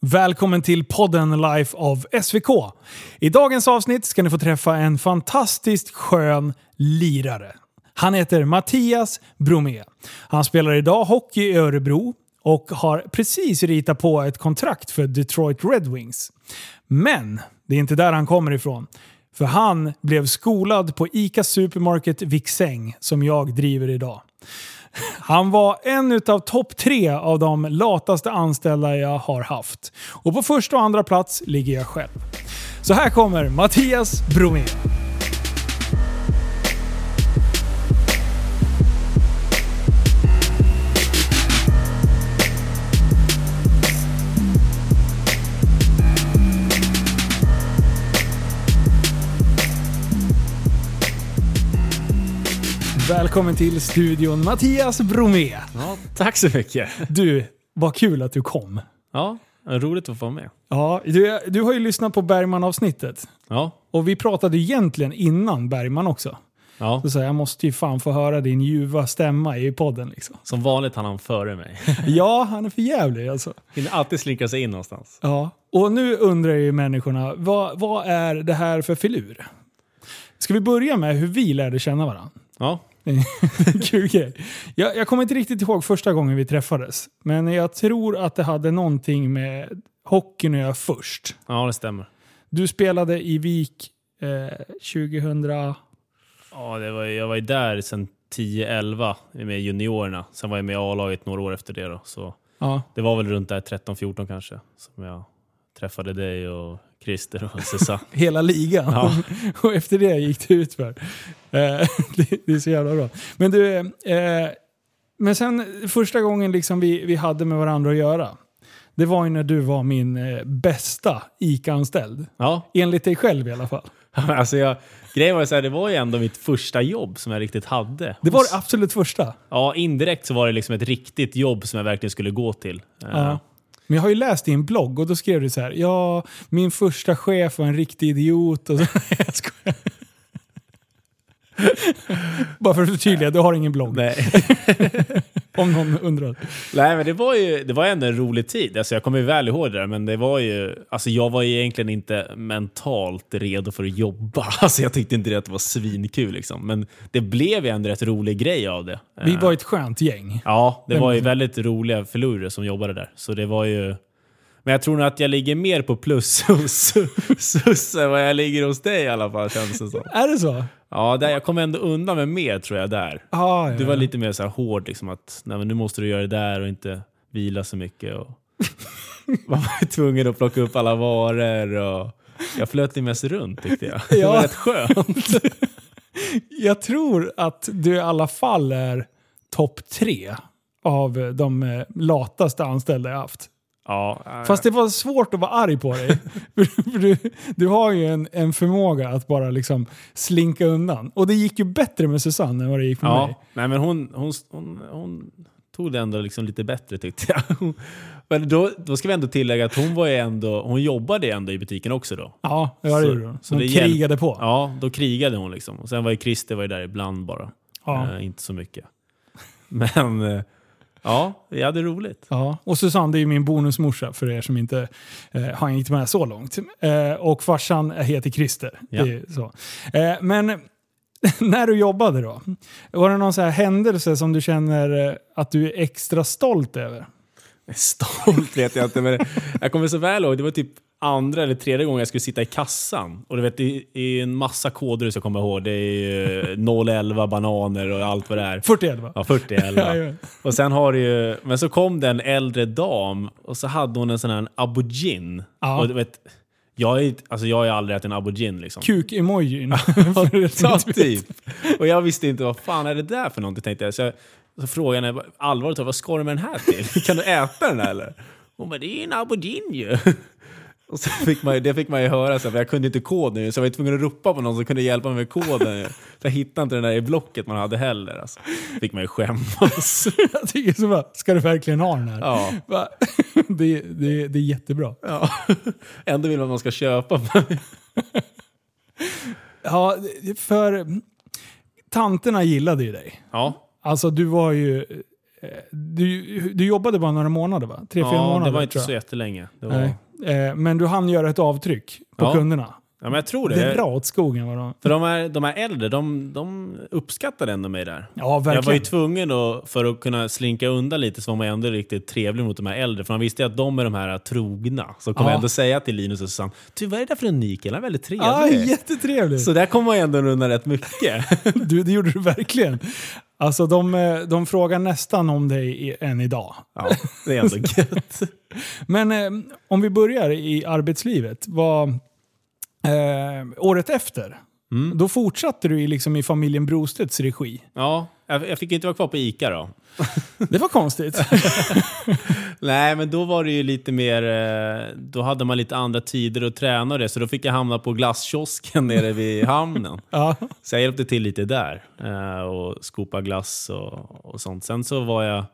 Välkommen till podden Life of SVK. I dagens avsnitt ska ni få träffa en fantastiskt skön lirare. Han heter Mattias Bromé. Han spelar idag hockey i Örebro och har precis ritat på ett kontrakt för Detroit Red Wings. Men det är inte där han kommer ifrån. För han blev skolad på ICA Supermarket Viksäng som jag driver idag. Han var en utav topp tre av de lataste anställda jag har haft. Och på första och andra plats ligger jag själv. Så här kommer Mattias Bromé. Välkommen till studion Mattias Bromé. Ja, tack så mycket. Du, vad kul att du kom. Ja, roligt att få vara med. Ja, du, du har ju lyssnat på Bergman-avsnittet. Ja, Och vi pratade egentligen innan Bergman också. ja. Så, så här, jag måste ju fan få höra din ljuva stämma i podden liksom. som vanligt hann han före mig. Ja, han är för jävlig alltså. Hinner alltid slinka sig in någonstans. Ja. Och nu undrar ju människorna, vad, vad är det här för filur? Ska vi börja med hur vi lärde känna varandra? Ja, Kul grej. Jag, jag kommer inte riktigt ihåg första gången vi träffades. Men jag tror att det hade någonting med hockeyn att göra först. ja det stämmer. Du spelade i Vik eh, 2000... Ja, det var, jag var ju där sedan 10-11 med juniorerna. Sen var jag med i A-laget några år efter det. Då. Så Ja. det var väl runt där 13-14 kanske som jag träffade dig och Christer och Susanne. Hela ligan. Ja. och efter det gick det utför. Eh, det, det är så jävla bra. Men du, eh, men sen första gången liksom vi, vi hade med varandra att göra. Det var ju när du var min eh, bästa ICA-anställd. Ja, Enligt dig själv i alla fall. alltså jag, grejen var så här, det var ju ändå mitt första jobb som jag riktigt hade. Det var det absolut första. Ja, indirekt så var det liksom ett riktigt jobb som jag verkligen skulle gå till. Eh, Ja. Men jag har ju läst din blogg och då skrev du så här. Ja, min första chef var en riktig idiot. Och så, jag skojar. Bara för att förtydliga, du har ingen blogg. Nej. Om någon undrar. Nej men det var ju det var ändå en rolig tid. Alltså, jag kommer väl ihåg det där, men det var ju... Alltså, jag var ju egentligen inte mentalt redo för att jobba. Alltså, jag tyckte inte det att det var svinkul. Liksom. Men det blev ju ändå rätt rolig grej av det. Vi Eh, var ett skönt gäng. Ja, det var ju väldigt roliga förlorare som jobbade där. Så det var ju... Men jag tror nog att jag ligger mer på plus hos Sus än vad jag ligger hos dig i alla fall känns det som. Är det så? Ja, där, jag kom ändå undan med mer tror jag där. Ah, ja. Du var lite mer så här hård, liksom, att nej, nu måste du göra det där och inte vila så mycket. Och man var tvungen att plocka upp alla varor. Och jag flöt ju mest runt tyckte jag. Det Ja. var rätt skönt. Jag tror att du i alla fall är topp tre av de eh, lataste anställda jag haft. Ja, Fast det var svårt att vara arg på dig. Du, du har ju en, en förmåga att bara liksom slinka undan. Och det gick ju bättre med Susanne än vad det gick med mig. ja. Nej, men hon, hon, hon, hon tog det ändå liksom lite bättre tyckte jag. Men då, då ska vi ändå tillägga att hon, var ändå, hon jobbade ändå i butiken också då. Ja, det gjorde hon. så Hon det krigade på. Ja, då krigade hon liksom. Och sen var ju Christer var ju där ibland bara. Ja. Eh, inte så mycket. Men eh, ja, vi hade roligt. Ja, och Susanne det är ju min bonusmorsa för er som inte eh, har hängt med så långt. Eh, och farsan heter Christer. Ja. Det är så. Eh, men när du jobbade då, var det någon så här händelse som du känner eh, att du är extra stolt över? Stolt vet jag inte, men jag kommer så väl ihåg, det var typ andra eller tredje gången jag skulle sitta i kassan. Och du vet, det är en massa koder som jag kommer ihåg. Det är ju 011 bananer och allt vad det är. 41 va? Ja, 40 11. Jajamän. Och sen har det ju, men så kom det en äldre dam och så hade hon en sån här abogin. Ja. Och du vet, jag är, alltså jag har ju aldrig ätit en abogin liksom. Kuk-emojin. Ja, typ. Och jag visste inte vad fan är det där för någonting tänkte jag. Så, jag, så frågade jag henne allvarligt, vad ska du med den här till? Kan du äta den här eller? Hon bara, det är en abogin ju. Och så fick man, det fick man ju höra, så, för jag kunde inte koden så jag var tvungen att ropa på någon som kunde hjälpa mig med koden. Så jag hittade inte den där i blocket man hade heller. Alltså. fick man ju skämmas. Jag tycker så bara, ska du verkligen ha den här? Ja. Va? Det, det, det är jättebra. Ja. Ändå vill man att man ska köpa. Ja, för tanterna gillade ju dig. Ja, Alltså du var ju eh, du, du jobbade bara några månader va? Tre, fyra Ja, månader det var inte så jättelänge. Det var, Nej. Eh, men du hann göra ett avtryck på Ja. kunderna. Ja, men jag tror det. Det dra åt skogen var de. För de här, de här äldre, de, de uppskattade ändå mig där. Ja, Jag var ju verkligen. tvungen då, för att kunna slinka undan lite, så var man ändå riktigt trevlig mot de här äldre. För man visste ju att de är de här trogna. Så kommer Ja. jag ändå säga till Linus och Susanne, du vad är det där för en ny kille? Han är väldigt trevlig. Ja, jättetrevligt. så där kommer man ändå undan rätt mycket. Du, det gjorde du verkligen. Alltså de, eh, de frågar nästan om dig än idag. ja, det är ändå gött. Men eh, om vi börjar i arbetslivet. Vad, eh, året efter, Mm. då fortsatte du i, liksom, i familjen Brostedts regi. Ja, jag, jag fick inte vara kvar på ICA då. Det var konstigt. Nej, men då var det ju lite mer... eh, Då hade man lite andra tider att träna och det, så då fick jag hamna på glasskiosken nere vid hamnen. ja. Så jag hjälpte till lite där eh, och skopa glass och, och sånt. Sen så var jag,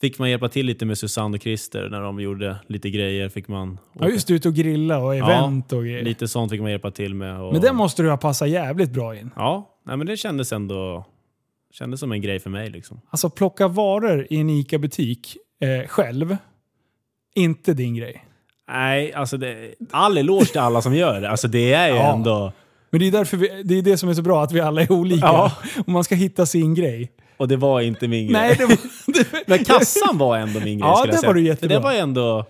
fick man hjälpa till lite med Susanne och Christer när de gjorde lite grejer. Fick man ja, just det, ut och grilla och event och grejer. Lite sånt fick man hjälpa till med. Och, Men det måste du ha passat jävligt bra in. Ja, nej, men det kändes ändå kändes som en grej för mig. Liksom. Alltså plocka varor i en ICA-butik eh, själv, inte din grej. Nej, alltså det, all eloge till alla som gör det. Alltså det är ju Ja. ändå... Men det är därför vi, det är det som är så bra, att vi alla är olika. Ja. Och man ska hitta sin grej. Och det var inte min grej. Nej, det var, det, Men kassan var ändå min grej Ja, skulle jag säga. var du För jättebra. Det var ändå...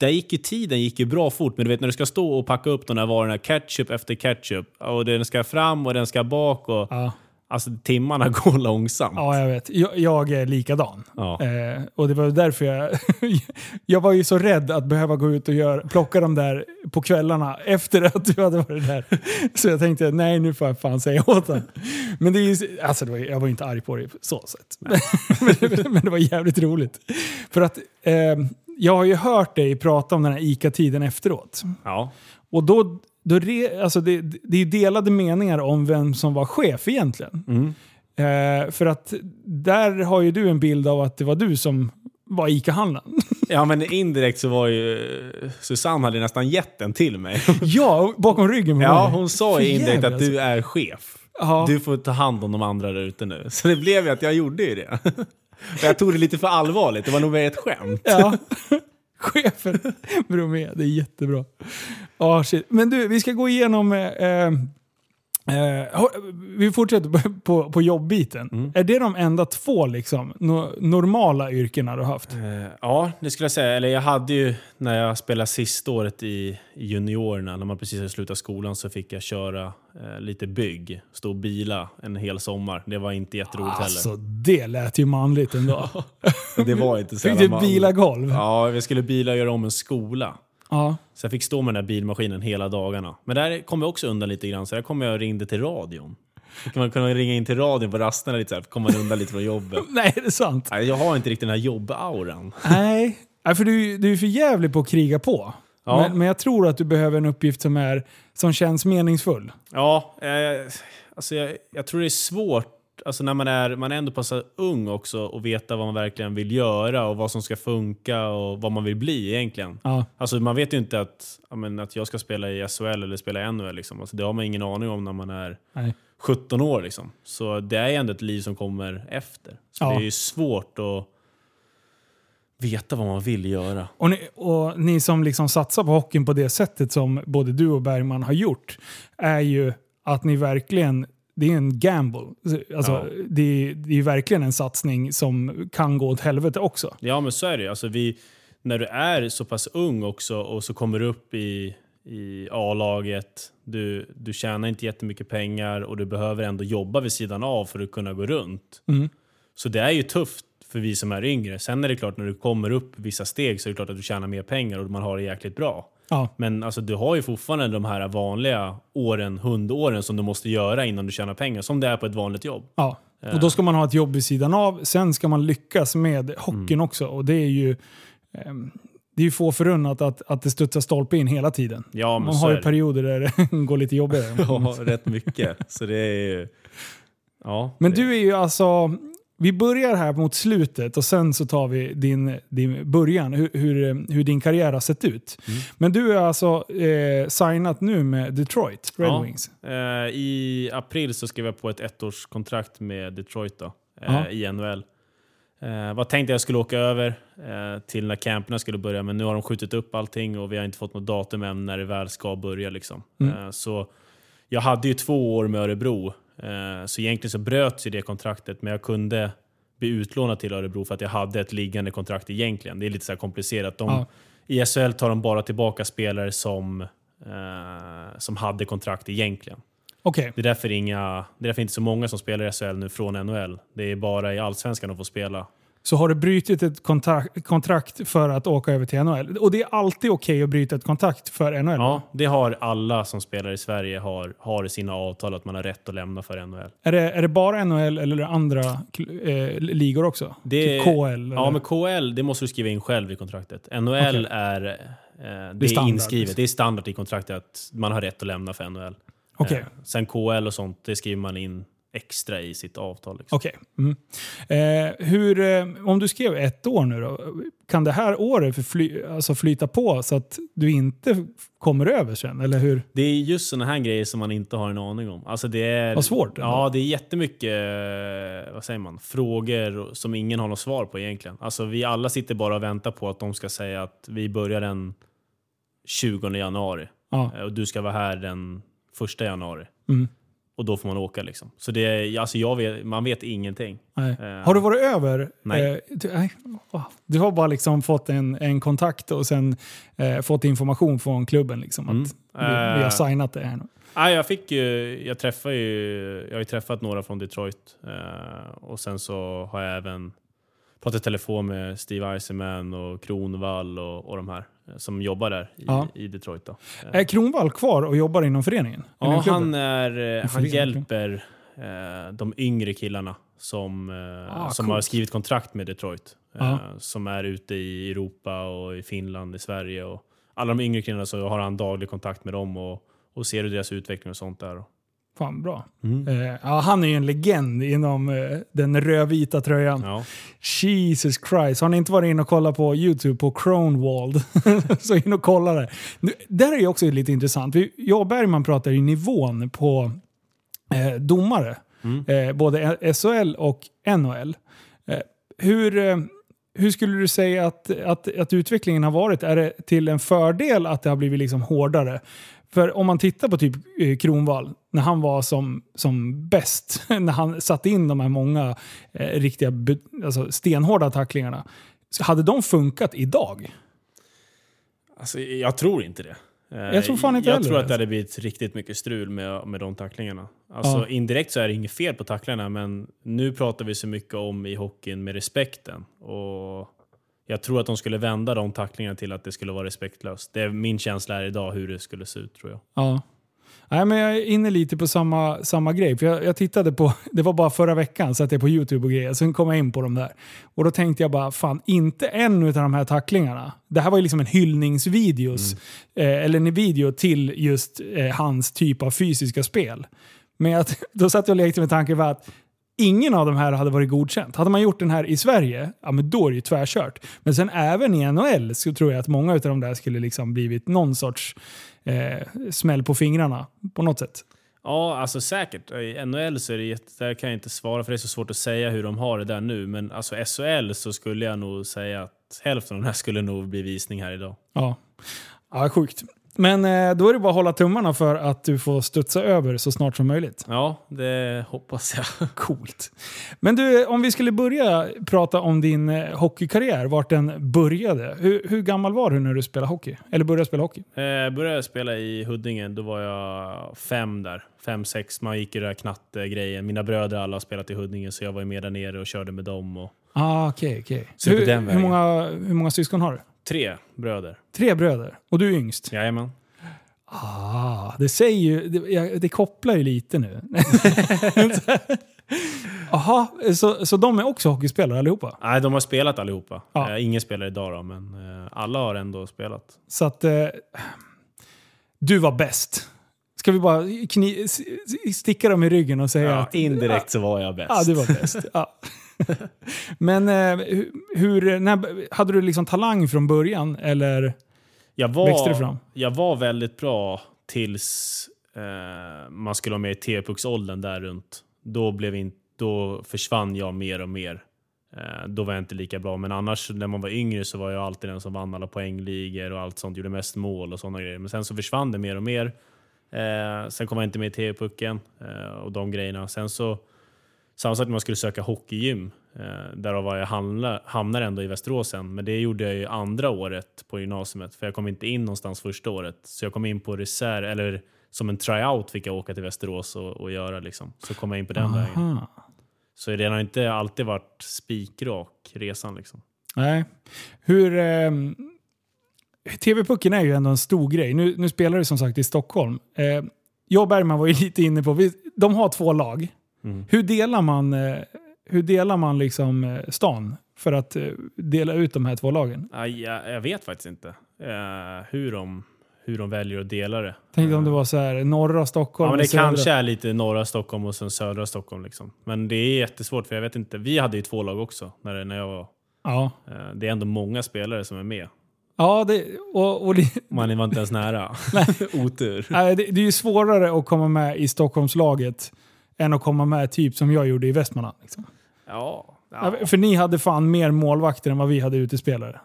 Där gick ju tiden gick ju bra fort, men du vet när du ska stå och packa upp de där varorna, ketchup efter ketchup, och den ska fram och den ska bak och... ja, Alltså timmarna går långsamt. ja, jag vet. Jag, jag är likadan. Ja. Eh, och det var därför jag... jag var ju så rädd att behöva gå ut och göra, plocka dem där på kvällarna efter att du hade varit där. Så jag tänkte, nej nu får jag fan säga åt honom. Men det är ju, alltså det var, jag var inte arg på det på så sätt. men, men det var jävligt roligt. För att eh, jag har ju hört dig prata om den här ICA-tiden efteråt. Ja. Och då, då re, alltså det, det är delade meningar om vem som var chef egentligen. Mm. Eh, för att där har ju du en bild av att det var du som var ICA-handlaren. ja, men indirekt så var ju... Susanne hade nästan gett den till mig. ja, bakom ryggen på Ja, mig. hon sa ju indirekt att du är chef. Ja. Du får ta hand om de andra där ute nu. Så det blev ju att jag gjorde ju det. Jag tog det lite för allvarligt. Det var nog mer ett skämt. Ja. Chefen Bromé, det är jättebra. Oh, shit. Men du, vi ska gå igenom... Eh, eh eh, vi fortsätter på, på, jobbbiten. Mm. Är det de enda två liksom, no, normala yrkena du har haft? Eh, Ja, det skulle jag säga. Eller jag hade ju, när jag spelade sista året i juniorerna, när man precis hade slutat skolan, så fick jag köra eh, lite bygg. Stå och bila en hel sommar. Det var inte jätteroligt Alltså, det lät ju manligt ändå. heller. Det var inte så Fick du bila golv? Ja, vi skulle bila och göra om en skola. Ja. Så jag fick stå med den där bilmaskinen hela dagarna. Men där kom jag också undan lite grann, så där kom jag och ringde till radion. Då kan man kunna ringa in till radion på rasterna lite så här, kom man undan lite från jobbet. Nej, det är sant. Nej, Jag har inte riktigt den här jobbauran. Nej, Nej, för du, du är för jävlig på att kriga på. Ja. Men, men jag tror att du behöver en uppgift som, är, som känns meningsfull. Ja, eh, alltså jag, jag tror det är svårt alltså när man är, man är ändå passar ung också och veta vad man verkligen vill göra och vad som ska funka och vad man vill bli egentligen. Ja. Alltså man vet ju inte att, ja, men, att jag ska spela i SHL eller spela i NHL. Liksom. Alltså, det har man ingen aning om när man är Nej. 17 år. Liksom. Så det är ändå ett liv som kommer efter. Så Ja. det är ju svårt att veta vad man vill göra. Och, ni, och ni som liksom satsar på hockeyn på det sättet som både du och Bergman har gjort är ju att ni verkligen, det är en gamble. Alltså, Ja. det, är- det är verkligen en satsning som kan gå åt helvete också. Ja, men så är det alltså, vi, När du är så pass ung också och så kommer du upp i, i A-laget, du, du tjänar inte jättemycket pengar och du behöver ändå jobba vid sidan av för att kunna gå runt. Mm. Så det är ju tufft för vi som är yngre. Sen är det klart, när du kommer upp vissa steg så är det klart att du tjänar mer pengar och man har det jäkligt bra. Ja. Men alltså, du har ju fortfarande de här vanliga åren, hundåren som du måste göra innan du tjänar pengar, som det är på ett vanligt jobb. Ja. Och då ska man ha ett jobb vid sidan av. Sen ska man lyckas med hockeyn Mm. också. Och det är ju ehm, det är ju få förunnat att, att det studsar stolpe in hela tiden. Ja, man har ju perioder där det går lite jobbigare. Ja, rätt mycket. Så det är ju... Ja, Men det, du är ju alltså... Vi börjar här mot slutet och sen så tar vi din, din början, hur, hur, hur din karriär har sett ut. Mm. Men du är alltså eh, signat nu med Detroit Red Ja. Wings. Eh, I april så skrev jag på ett ettårskontrakt med Detroit då, eh, i NHL. Eh, var tänkt att jag skulle åka över eh, till när camperna skulle börja, men nu har de skjutit upp allting och vi har inte fått något datum än när det väl ska börja. Liksom. Mm. Eh, så jag hade ju två år med Örebro, så egentligen så bröts ju det kontraktet, men jag kunde bli utlånad till Örebro för att jag hade ett liggande kontrakt egentligen. Det är lite så komplicerat. De, Ja. I SHL tar de bara tillbaka spelare som, eh, som hade kontrakt egentligen. Okej, Det är därför inga, det är därför inte så många som spelar i SHL nu från NHL. Det är bara i Allsvenskan de får spela. Så har du brutit ett kontrakt, kontrakt för att åka över till NHL? Och det är alltid okej att bryta ett kontrakt för NHL? Ja, det har alla som spelar i Sverige har, har i sina avtal att man har rätt att lämna för NHL. Är, det, är det bara NHL eller är det andra eh, ligor också? Det- typ KL? Ja, eller? men KL, det måste du skriva in själv i kontraktet. NHL Okej. är, eh, det är, standard, inskrivet. liksom. Det är standard i kontraktet att man har rätt att lämna för NHL. Okej. Eh, sen KL och sånt, det skriver man in extra i sitt avtal. Liksom. Okej. Mm. Eh, hur, eh, om du skrev ett år nu då, kan det här året förfly, alltså flyta på så att du inte kommer över sen? Eller hur? Det är just såna här grejer som man inte har en aning om. Alltså det är, Vad svårt ändå. Ja, det är jättemycket eh, vad säger man, frågor som ingen har något svar på egentligen. Alltså vi alla sitter bara och väntar på att de ska säga att vi börjar den 20 januari Ja. eh, och du ska vara här den 1 januari. Mm. Och då får man åka liksom. Så det alltså jag vet, man vet ingenting. Nej. Eh, Har du varit över? nej. Eh, du, nej. Åh, du har bara liksom fått en, en kontakt och sen eh, fått information från klubben liksom, att Mm. vi, vi har Eh, signat det här nu. Ah, jag fick ju, jag träffade ju, jag har ju träffat några från Detroit eh, och sen så har jag även pratat telefon med Steve Eisenman och Kronvall och, och de här eh, som jobbar där i, Ja. i Detroit. Då. Är Kronvall kvar och jobbar inom föreningen? Inom Ja, klubben? han, är, eh, han hjälper eh, de yngre killarna som, eh, Ah, som coolt. har skrivit kontrakt med Detroit. Eh. Som är ute i Europa och i Finland, i Sverige. Och alla de yngre killarna så har han daglig kontakt med dem och, och ser hur deras utveckling och sånt är. Fan bra. Mm. Eh, ja, han är ju en legend inom eh, den rödvita tröjan. Ja. Jesus Christ. Har ni inte varit inne och kollat på YouTube på Kronwald så in och kolla det. Nu, där är ju också lite intressant. Vi- Jag och Bergman pratar ju nivån på eh, domare. Mm. Eh, både SHL och NHL. Eh, hur, eh, hur skulle du säga att, att, att utvecklingen har varit? Är det till en fördel att det har blivit liksom hårdare? För om man tittar på typ eh, Kronwall, när han var som, som bäst, när han satte in de här många eh, riktiga alltså stenhårda tacklingarna. Så hade de funkat idag? Alltså, jag tror inte det. Eh, Jag tror fan inte Jag heller tror att det hade blivit riktigt mycket strul med, med de tacklingarna. Alltså, Ja. Indirekt så är det inget fel på tacklarna, men nu pratar vi så mycket om i hockeyn med respekten. Och jag tror att de skulle vända de tacklingarna till att det skulle vara respektlöst. Det är min känsla här idag hur det skulle se ut tror jag. Ja. Nej, men jag är inne lite på samma, samma grej. För jag, jag tittade på, det var bara förra veckan, satt jag på YouTube och grejer. Sen kom jag in på de där. Och då tänkte jag bara, fan inte en av de här tacklingarna. Det här var ju liksom en hyllningsvideos, eh, eller en video till just eh, hans typ av fysiska spel. Men jag, då satt jag och lekte med tanken på att ingen av de här hade varit godkänt. Hade man gjort den här i Sverige, ja men då är det ju tvärkört. Men sen även i NHL så tror jag att många av de där skulle liksom blivit någon sorts eh, smäll på fingrarna på något sätt. Ja, alltså säkert. I NHL så är det jätte, där kan jag inte svara för det är så svårt att säga hur de har det där nu. Men alltså SHL så skulle jag nog säga att hälften av de här skulle nog bli visning här idag. Ja, ja sjukt. Men eh, då är det bara att hålla tummarna för att du får studsa över så snart som möjligt. Ja, det hoppas jag. Coolt. Men du, om vi skulle börja prata om din eh, hockeykarriär, vart den började. Hur, hur gammal var du när du spelade hockey? Eller började spela hockey? Jag började spela i Huddinge, då var jag fem där. Fem, sex. Man gick i den där knattegrejen. Mina bröder alla har spelat i Huddinge så jag var ju med där nere och körde med dem. Och Ah. Så är på Hur, hur, många, hur många syskon har du? Tre bröder. Tre bröder. Och du är yngst? Jajamän. Ah, det säger ju, det, det kopplar ju lite nu. Jaha, så, så de är också hockeyspelare allihopa? Nej, de har spelat allihopa. Ja. Eh, ingen spelar idag då, men eh, alla har ändå spelat. Så att eh, du var bäst. Ska vi bara sticka dem i ryggen och säga Ja, att... indirekt så var jag bäst. Ja, du var bäst. Ja. Men eh, hur, när, hade du liksom talang från början eller? jag, var, växte det fram? jag var väldigt bra tills eh, man skulle vara med i T-pucksåldern där runt. Då, blev in, då försvann jag mer och mer. Eh, då var jag inte lika bra, men annars när man var yngre så var jag alltid den som vann alla poängligor och allt sånt, gjorde mest mål och sådana grejer. Men sen så försvann det mer och mer. Eh, sen kom jag inte med i TV-pucken eh, och de grejerna. Sen så, samma sak när man skulle söka hockeygym, eh, därav var jag hamnade, ändå i Västerås sen. Men det gjorde jag ju andra året på gymnasiet, för jag kom inte in någonstans första året. Så jag kom in på reserv, eller som en tryout fick jag åka till Västerås och, och göra liksom. Så kom jag in på den vägen. Aha. Så det har inte alltid varit spikrak resan liksom. Nej. Hur... Eh, TV-pucken är ju ändå en stor grej. Nu, nu spelar du som sagt i Stockholm. Eh, jag och Bergman var ju lite inne på, vi, de har två lag. Mm. Hur delar man, eh, hur delar man liksom eh, stan för att eh, dela ut de här två lagen? Aj, jag, jag vet faktiskt inte hur, de, hur de väljer att dela det. Tänkte om det var så här norra Stockholm Ja, men det kanske är lite norra Stockholm och sen södra Stockholm. Liksom. Men det är jättesvårt för jag vet inte. Vi hade ju två lag också när, när jag var... Ja, det är ändå många spelare som är med. ja det, och, och det, Man var inte ens nära. Otur. nej, det, det är ju svårare att komma med i Stockholmslaget än att komma med typ som jag gjorde i Västmanland. Liksom. Ja. Ja. För ni hade fan mer målvakter än vad vi hade utespelare.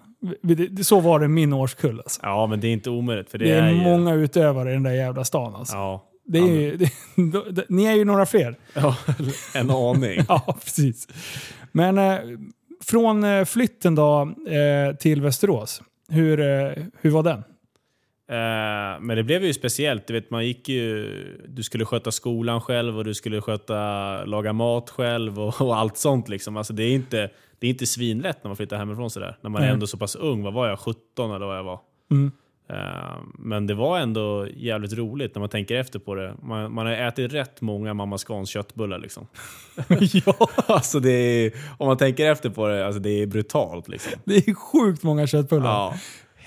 Så var det min årskull. Alltså. ja, men det är inte omöjligt. För det, Det är ju- många utövare i den där jävla stan. Alltså. Ja. Det är ju, det, ni är ju några fler. ja, en aning. Ja, precis. Men eh, från eh, flytten då eh, till Västerås, hur, eh, hur var den? Eh, men det blev ju speciellt. Du, vet, man gick ju, du skulle sköta skolan själv och du skulle sköta, laga mat själv och, och allt sånt. Liksom. Alltså, det, är inte, det är inte svinlätt när man flyttar hemifrån sådär. När man är Nej. ändå så pass ung. Vad var jag? 17 eller vad jag var? Mm. Eh, men det var ändå jävligt roligt när man tänker efter på det. Man, man har ätit rätt många Mamma Scans köttbullar. Liksom. ja, alltså det är, om man tänker efter på det, alltså det är brutalt. Liksom. det är sjukt många köttbullar. Ja.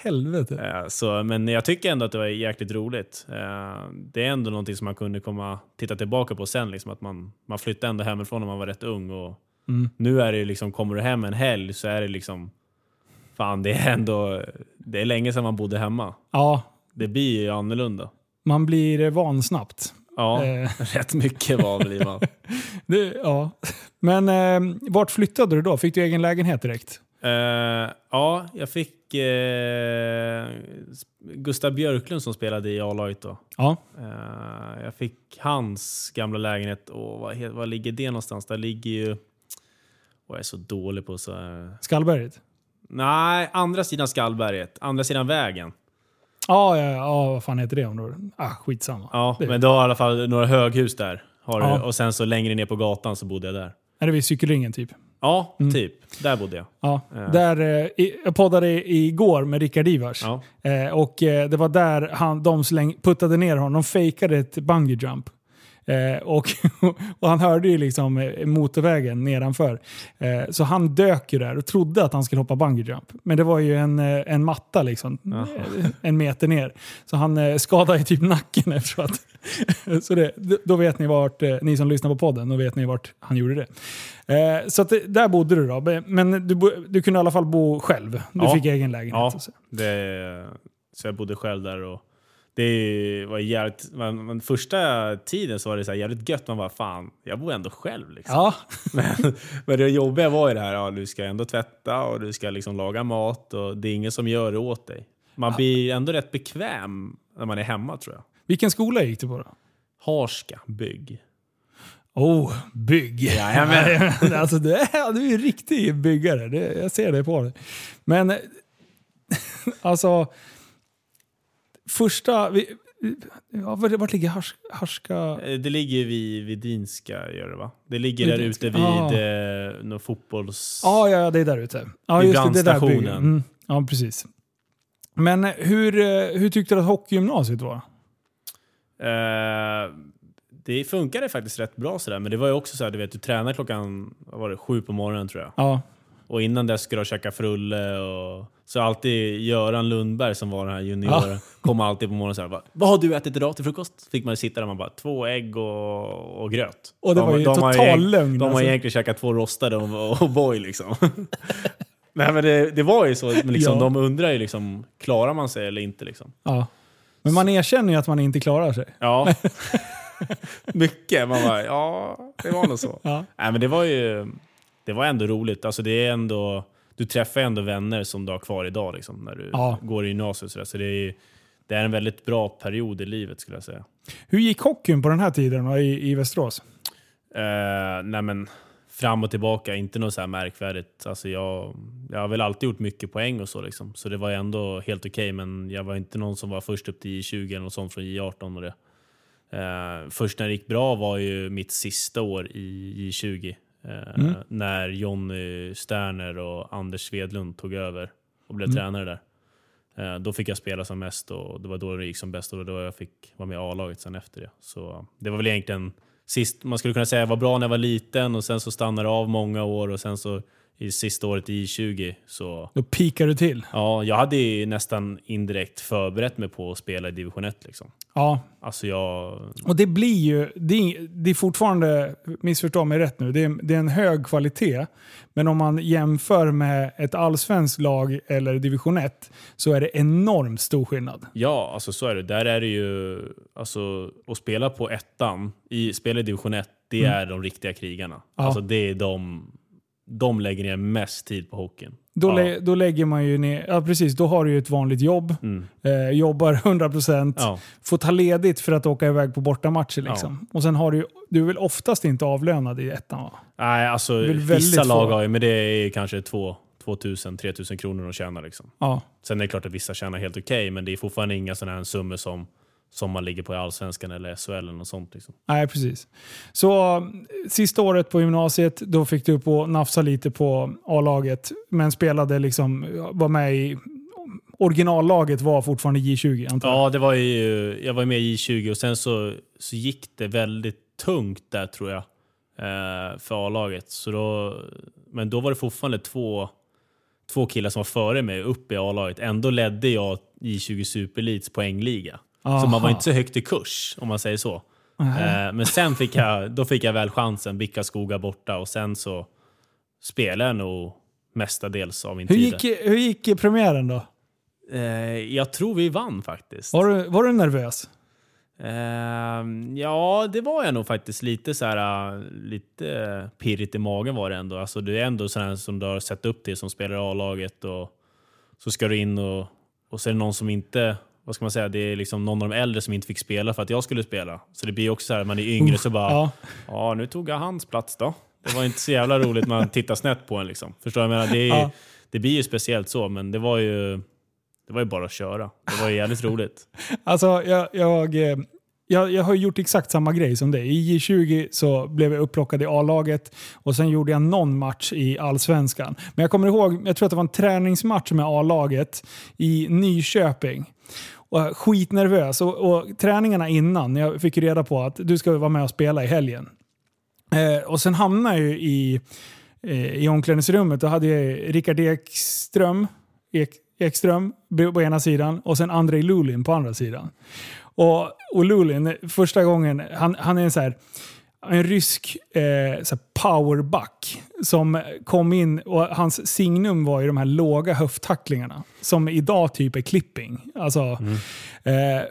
Helvete. Eh, Så, men jag tycker ändå att det var jäkligt roligt. Eh, Det är ändå någonting som man kunde komma titta tillbaka på sen. Liksom, att man, man flyttade ändå hemifrån när man var rätt ung. Och Mm. Nu är det liksom, kommer du hem en helg så är det liksom... Fan, det är ändå... Det är länge sedan man bodde hemma. Ja, Det blir ju annorlunda. man blir van snabbt. Ja, Eh. rätt mycket van blir man. Det, ja. Men eh, vart flyttade du då? Fick du egen lägenhet direkt? Eh, ja, jag fick eh, Gustav Björklund som spelade i A-laget då. Ja. Eh, jag fick hans gamla lägenhet. Och vad, he- vad ligger det någonstans? Där ligger ju... Och jag är så dålig på så... här- Skallberget? Nej, andra sidan Skallberget. Andra sidan vägen. Ja, ja, ja, vad fan heter det området? Ah, skitsamma. Ja, Det- men då har i alla fall några höghus där. Har Ja. du. Och sen så längre ner på gatan så bodde jag där. Är det vid cykelringen typ? Ja, Mm. typ. Där bodde jag. Ja. Ja. Där, eh, jag poddade i- igår med Rickard Ivars. Ja. Eh, och eh, det var där han, de släng, puttade ner honom. De fejkade ett bungee jump. Eh, och, och han hörde ju liksom eh, motorvägen nedanför. Eh, så han dök ju där och trodde att han skulle hoppa bungee jump. Men det var ju en, eh, en matta liksom. Jaha. eh, En meter ner. Så han skadade ju typ nacken efteråt. så det, då vet ni vart, ni som lyssnar på podden, då vet ni vart han gjorde det. Eh, så att, där bodde du då. Men du, du kunde i alla fall bo själv. Du Ja. fick egen lägenhet. Ja. så. Det, så jag bodde själv där. Och det var jävligt, men, men första tiden så var det så här jävligt gött. Man bara fan, jag bor ändå själv. Liksom. Ja, Men, men det jobbiga var ju det här, ja, du ska ändå tvätta och du ska liksom laga mat och det är ingen som gör det åt dig. Man blir ändå rätt bekväm när man är hemma tror jag. Vilken skola gick du på då? Harska bygg. Oh, bygg! Jajamän. alltså, du, är, du är en riktig byggare, det, jag ser det på dig. Men alltså, första... Vi, ja, vart ligger Hars, Harska? Eh, Det ligger vid, vid Dinska, gör det va? Det ligger Vid där ute vid Ah. eh, någon fotbolls... Ja, ja, det är där ute. Ja, Vid just det, det där. Mm, ja, precis. Men hur, eh, hur tyckte du att hockeygymnasiet var? Eh, det funkade faktiskt rätt bra sådär, men det var ju också så du vet, du tränar klockan vad var det, sju på morgonen tror jag. Ja, Och innan dess skulle jag käka frulle och... Så alltid Göran Lundberg som var den här junioren, kom alltid på morgonen och sa bara, Vad har du ätit idag till frukost? Fick man sitta där man bara, två ägg och, och gröt. och det De- var ju de har total egent- lögn. De har alltså. egentligen käkat två rostade och, och boy liksom. Nej men det, det var ju så, men liksom, Ja. de undrar ju liksom, klarar man sig eller inte liksom? ja. Men man erkänner ju att man inte klarar sig. Ja. Mycket. Man bara, ja, det var nog så. Ja. Nej, men det var ju... det var ändå roligt. Alltså det är ändå, du träffar ändå vänner som du har kvar idag liksom, när du Ja. går i gymnasiet. Så, det, är, det är en väldigt bra period i livet skulle jag säga. Hur gick hockeyn på den här tiden i, i Västerås? Eh, nej men, fram och tillbaka, inte något så märkvärdigt. Alltså jag, jag har väl alltid gjort mycket poäng och så liksom. Så det var ändå helt okej, men jag var inte någon som var först upp till J20 eller något sånt från J18 och det. Eh, först när det gick bra var ju mitt sista år i J20. Eh, Mm. När Jonny Sterner och Anders Svedlund tog över och blev Mm. tränare där. Eh, då fick jag spela som mest och det var då det gick som bäst och då jag fick vara med i A-laget sen efter det. Så det var väl egentligen sist, man skulle kunna säga jag var bra när jag var liten och sen så stannade det av många år och sen så i sista året i J20 så Då pikar du till. ja, jag hade ju nästan indirekt förberett mig på att spela i division 1 liksom. Ja, Alltså jag... och det blir ju, det är, det är fortfarande, missförstå mig rätt nu, det är, det är en hög kvalitet. Men om man jämför med ett allsvenskt lag eller division 1 så är det enormt stor skillnad. Ja, alltså så är det. Där är det ju... Alltså, att spela på ettan, i, spela i division 1, det Mm. är de riktiga krigarna. Ja. Alltså det är de... De lägger ner mest tid på hockeyn. Då, Ja. lä, då lägger man ju ner, ja precis, då har du ju ett vanligt jobb. Mm. Eh, jobbar 100%, Ja. får ta ledigt för att åka iväg på bortamatcher. Liksom. Och sen har du du är väl oftast inte avlönad i ettan va? Nej, alltså vissa lag har ju, men det är kanske 2 2000-3000 kronor att tjäna. Liksom. Ja. Sen är det klart att vissa tjänar helt okej, men det är fortfarande inga sådana här summor som, som man ligger på i Allsvenskan eller SHL eller något sånt. Liksom. Nej, precis. Så sista året på gymnasiet, då fick du på nafsa lite på A-laget, men spelade liksom, var med i originallaget var fortfarande J20 antar jag. Ja, det var ju, jag var med i J20 och sen så, så gick det väldigt tungt där tror jag. Eh, för A-laget. Så då, men då var det fortfarande två, två killar som var före mig upp i A-laget. Ändå ledde jag J20 Superelits poängliga. Så man var Aha. inte så högt i kurs om man säger så. Eh, men sen fick jag, då fick jag väl chansen, Bicka skoga borta och sen så spelade jag nog mestadels av min Hur tid. gick, hur gick premiären då? Eh, jag tror vi vann faktiskt. Var du, var du nervös? Ehm, ja, det var jag nog faktiskt. Lite så här, äh, lite pirrigt i magen var det ändå. Alltså, du är ändå sån här som du har sett upp till som spelar i A-laget och så ska du in och, och så är det någon som inte, vad ska man säga, det är liksom någon av de äldre som inte fick spela för att jag skulle spela. Så det blir också så här, man är yngre så bara, ja. Ja. nu tog jag hans plats då. Det var inte så jävla roligt man tittar snett på en liksom. Förstår Jag menar, det, är, Ja. det blir ju speciellt så, men det var ju, det var ju bara att köra. Det var ju jävligt roligt. Alltså, jag, jag, eh, jag, jag har gjort exakt samma grej som dig. I J20 så blev jag upplockad i A-laget och sen gjorde jag någon match i Allsvenskan. Men jag kommer ihåg, jag tror att det var en träningsmatch med A-laget i Nyköping. Och skitnervös. Och, och träningarna innan, jag fick reda på att du ska vara med och spela i helgen. Eh, och sen hamnade jag ju i, eh, i omklädningsrummet. Då hade jag Rickard Ekström, Ek, Ekström på ena sidan och sen Andrei Lulin på andra sidan. Och, och Lulin, första gången, han, han är en så här, en rysk eh, powerback som kom in och hans signum var ju de här låga höfttacklingarna som idag typ är clipping. Alltså, eh,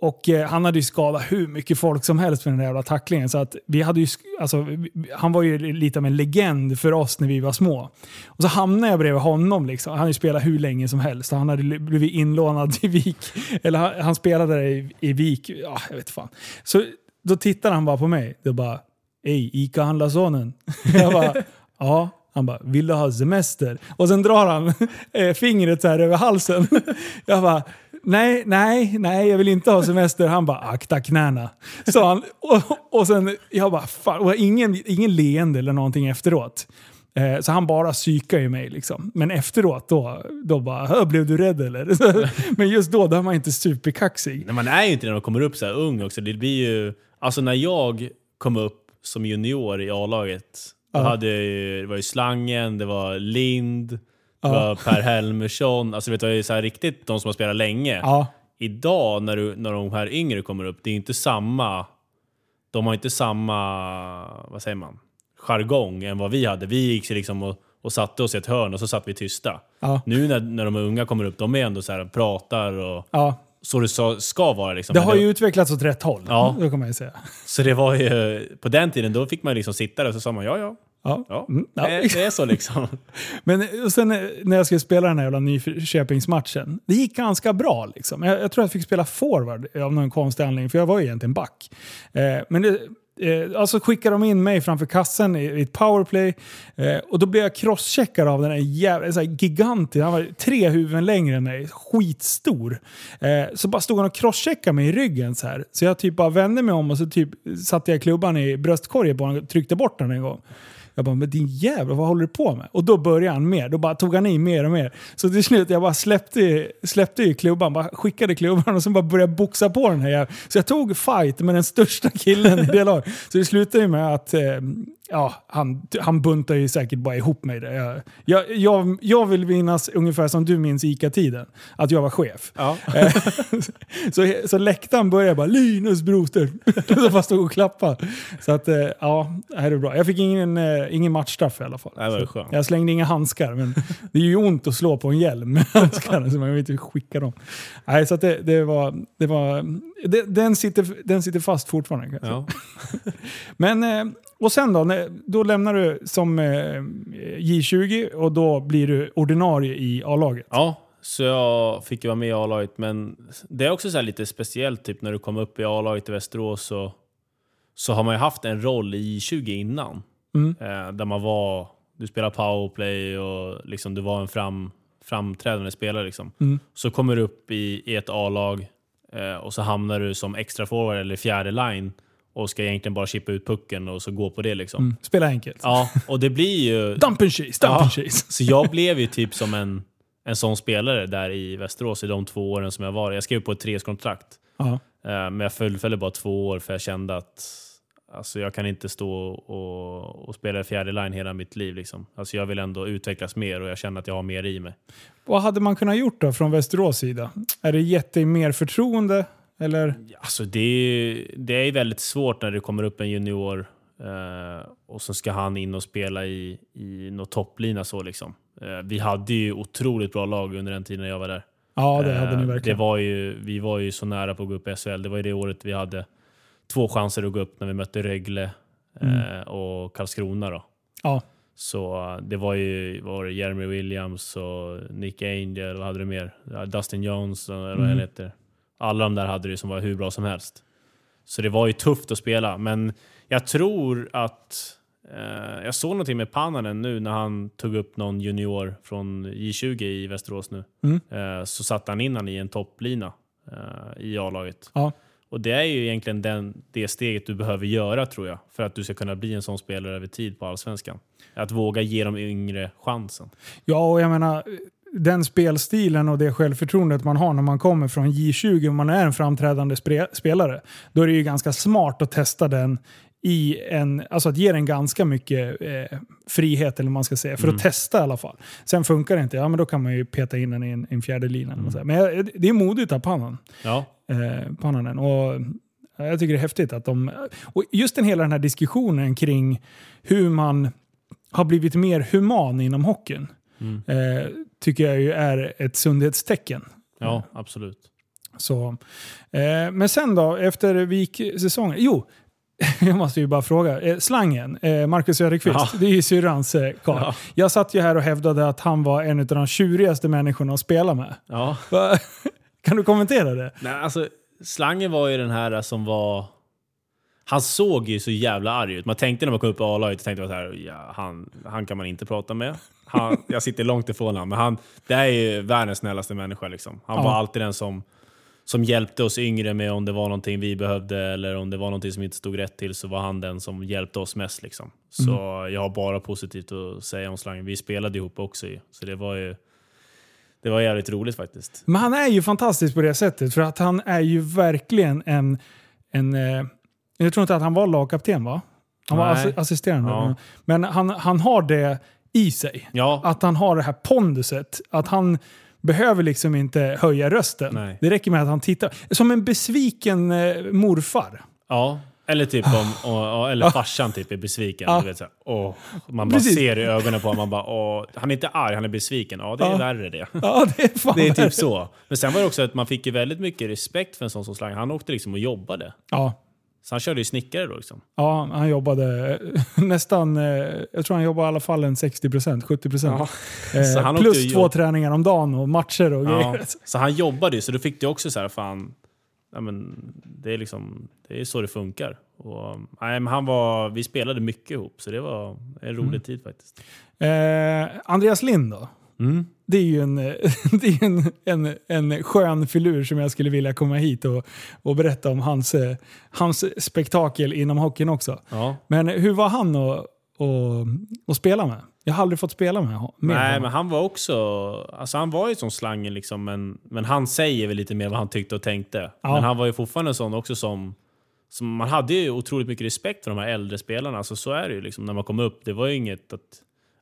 och eh, han hade ju skadat hur mycket folk som helst med den där jävla tacklingen. Så att vi hade ju, alltså, han var ju lite av en legend för oss när vi var små. Och så hamnade jag bredvid honom. Liksom. Han hade ju spelat hur länge som helst. Han hade li- blivit inlånad till Vik. Eller han, han spelade där i, i Vik. Ja, jag vet fan. Så då tittar han bara på mig. Det bara, Ey, Ica handlar sonen. Jag bara, ja. Han bara, vill du ha semester? Och sen drar han eh, fingret så här över halsen. Jag bara, nej, nej, nej, jag vill inte ha semester. Han bara, akta knäna. Så han, och, och sen, jag bara, fan, och ingen, ingen leende eller någonting efteråt. Eh, Så han bara psykar ju mig. Liksom. Men efteråt då, då bara, blev du rädd eller? Men just då, då är man inte superkaxig. Nej, man är ju inte när man kommer upp så här ung också. Det blir ju... Alltså när jag kom upp som junior i A-laget, Ja. hade ju, det var ju Slangen, det var Lind, det Ja. var Per Helmersson. Alltså vet du, det är så här riktigt de som har spelat länge. Ja, Idag när, du, när de här yngre kommer upp, det är inte samma... De har inte samma, vad säger man, jargong än vad vi hade. Vi gick liksom och, och satte oss i ett hörn och så satt vi tysta. Nu när, när de unga kommer upp, de är ändå så här pratar och. Så det så, ska vara. Liksom. Det har ju utvecklats åt rätt håll. Ja. Det kan man ju säga. Så det var ju, på den tiden då fick man liksom sitta där och så sa man ja ja, Ja. Ja, Mm, ja. Det, det är så liksom. Men sen eh, när jag skulle spela den här jävla Nyköpingsmatchen, det gick ganska bra. Liksom. Jag, jag tror jag fick spela forward av någon konstig anledning, för jag var ju egentligen back. Eh, men det, eh, alltså skickade de in mig framför kassen i, i ett powerplay eh, och då blev jag crosscheckad av den här jävla så här han var tre huvuden längre än mig, skitstor. Eh, så bara stod han och crosscheckade mig i ryggen så här. Så jag typ bara vände mig om och så typ satte jag klubban i bröstkorgen på honom och tryckte bort den en gång. Jag bara, men din jävla, vad håller du på med? Och då började han mer. Då bara tog han i mer och mer. Så till slut, jag bara släppte, släppte i klubban, bara skickade klubban och sen bara började boxa på den här jäveln. Så jag tog fight med den största killen i det laget. Så det slutade ju med att eh, ja, han, han buntade ju säkert bara ihop mig där. Jag, jag, jag, jag vill minnas ungefär som du minns ICA-tiden. Att jag var chef. Ja. Så, så läktaren började bara “Linus Broster” så bara stod och klappa. Så att, eh, ja, det här är bra. Jag fick ingen, eh, ingen matchstraff i alla fall. Skönt. Jag slängde inga handskar, men det är ju ont att slå på en hjälm med handskar, så man vill inte skicka dem. Nej, så att det, det var... Det var det, den, sitter, den sitter fast fortfarande. Ja. Men, eh, och sen då? Då lämnar du som eh, J20 och då blir du ordinarie i A-laget. ja, så jag fick ju vara med i A-laget. Men det är också så här lite speciellt, typ när du kom upp i A-laget i Västerås så, så har man ju haft en roll i 20 innan. Mm. Eh, där man var, du spelade powerplay och liksom du var en fram, framträdande spelare. Liksom. Mm. Så kommer du upp i, i ett A-lag och så hamnar du som extra forward eller fjärde line och ska egentligen bara chippa ut pucken och så gå på det. Liksom. Mm. Spela enkelt. Ja, och det blir ju... Dump and chase, dump Ja. and chase. Så jag blev ju typ som en, en sån spelare där i Västerås i de två åren som jag var. Jag skrev på ett treårskontrakt. Ja. Eh, Men jag fullföljde bara två år för jag kände att alltså, jag kan inte stå och, och spela fjärde line hela mitt liv. Liksom. Alltså, jag vill ändå utvecklas mer och jag känner att jag har mer i mig. Vad hade man kunnat gjort då från Västerås sida? Är det gett dig mer förtroende? Eller? Alltså, det, är, det är väldigt svårt när det kommer upp en junior eh, och så ska han in och spela i, i någon topplina. Så, liksom. Eh, vi hade ju otroligt bra lag under den tiden jag var där. Ja, det hade ni Eh, verkligen. Det var ju, vi var ju så nära på att gå upp i SHL. Det var ju det året vi hade två chanser att gå upp när vi mötte Rögle eh, och Karlskrona. Då. Ja. Så eh, det var ju var det Jeremy Williams och Nick Angel, vad hade du mer? Dustin Jones, eller vad Mm. han heter. Alla de där hade det som var hur bra som helst. Så det var ju tufft att spela, men jag tror att eh, jag såg någonting med Pannanen nu när han tog upp någon junior från J20 i Västerås nu. Mm. Eh, så satte han in han i en topplina eh, i A-laget. Ja. Och det är ju egentligen den, det steget du behöver göra tror jag, för att du ska kunna bli en sån spelare över tid på Allsvenskan. Att våga ge de yngre chansen. Ja, och jag menar, den spelstilen och det självförtroendet man har när man kommer från J20 och man är en framträdande spelare, då är det ju ganska smart att testa den i en, alltså att ge den ganska mycket eh, frihet, eller man ska säga, för att testa i alla fall. Sen funkar det inte, ja men då kan man ju peta in den i en, en fjärde lina. eller vad man säger. Men det är modigt av pannan. Ja, eh, Pannanen. Och jag tycker det är häftigt att de... Och just den hela den här diskussionen kring hur man har blivit mer human inom hockeyn. Mm. Eh, tycker jag ju är ett sundhetstecken. ja absolut. Så, eh, men sen då, efter Vik-säsongen. Jo, jag måste ju bara fråga. Eh, slangen, eh, Marcus Söderqvist, Ja. det är ju syrrans eh, karl. Ja. Jag satt ju här och hävdade att han var en av de tjurigaste människorna att spela med. Ja. Kan du kommentera det? Nej, alltså, slangen var ju den här som var... Han såg ju så jävla arg ut. Man tänkte när man kom upp i A-laget, tänkte man så här, ja, han, han kan man inte prata med. Han, jag sitter långt ifrån honom, men han, det är ju världens snällaste människa. Liksom. Han Ja. var alltid den som, som hjälpte oss yngre med om det var någonting vi behövde eller om det var någonting som inte stod rätt till så var han den som hjälpte oss mest. Liksom. Så jag har bara positivt att säga om slangen. Vi spelade ihop också ju, så det var ju det var jävligt roligt faktiskt. Men han är ju fantastisk på det sättet för att han är ju verkligen en... en eh, jag tror inte att han var lagkapten va? Han var assi- assisterande. Ja. Men han, han har det i sig. Ja, Att han har det här ponduset. Att han behöver liksom inte höja rösten. Nej. Det räcker med att han tittar. Som en besviken eh, morfar. Ja, eller typ om, och, eller farsan typ är besviken. Ja. Du vet, så här, åh, man bara Precis. ser i ögonen på honom, man bara, åh, han är inte arg, han är besviken. Ja, det är Ja. värre det. Ja, det är Det är typ så. Men sen var det också att man fick ju väldigt mycket respekt för en sån som Slang. Han åkte liksom och jobbade. Ja. Så han körde ju snickare då liksom. Ja, han jobbade nästan, eh, jag tror han jobbade i alla fall en 60%, 70%. Ja. Så han Eh, plus två träningar om dagen och matcher och Ja, grejer. så han jobbade ju, så då fick du också så här, fan, ja, men det är liksom, det är så det funkar. Och, nej, men han var, vi spelade mycket ihop, så det var en rolig Mm. tid faktiskt. Eh, Andreas Lind då? Mm. Det är ju en, det är en, en, en skön filur som jag skulle vilja komma hit och, och berätta om hans, eh, hans spektakel inom hockeyn också. Ja. Men hur var han att, att, att spela med? Jag har aldrig fått spela med, med Nej, honom. men han var också, alltså han var ju som slangen liksom, men, men han säger väl lite mer vad han tyckte och tänkte. Ja. Men han var ju fortfarande sån också som, som, man hade ju otroligt mycket respekt för de här äldre spelarna, alltså så är det ju liksom när man kom upp. Det var ju inget att,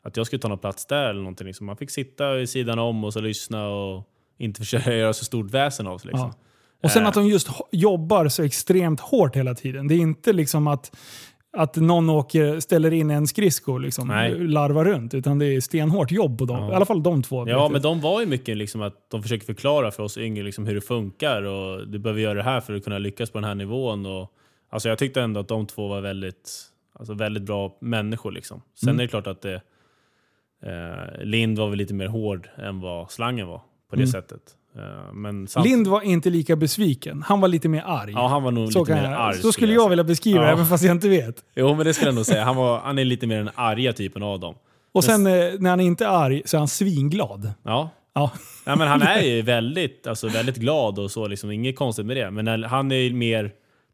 att jag skulle ta någon plats där eller någonting. Liksom. Man fick sitta vid sidan om och så lyssna och inte försöka göra så stort väsen av sig. Liksom. Ja. Och sen Eh. att de just jobbar så extremt hårt hela tiden. Det är inte liksom att, att någon åker, ställer in en skridsko liksom Nej. larvar runt. Utan det är stenhårt jobb på dem. Ja. I alla fall de två. Ja, men de var ju mycket liksom att de försöker förklara för oss yngre liksom hur det funkar och du behöver göra det här för att kunna lyckas på den här nivån. Och, alltså jag tyckte ändå att de två var väldigt, alltså väldigt bra människor. Liksom. Sen Mm. är det klart att det, eh, Lind var väl lite mer hård än vad Slangen var på det Mm. sättet. Eh, men samt, Lind var inte lika besviken. Han var lite mer arg. Ja, han var nog så, lite mer jag, arg. så skulle jag vilja beskriva det, Ja. även fast jag inte vet. Jo, men det skulle jag nog säga. Han, var, han är lite mer den arga typen av dem. Och sen eh, när han inte är arg så är han svinglad. Ja, Ja. Ja, men han är ju väldigt, alltså, väldigt glad och så, liksom, inget konstigt med det. Men han är mer,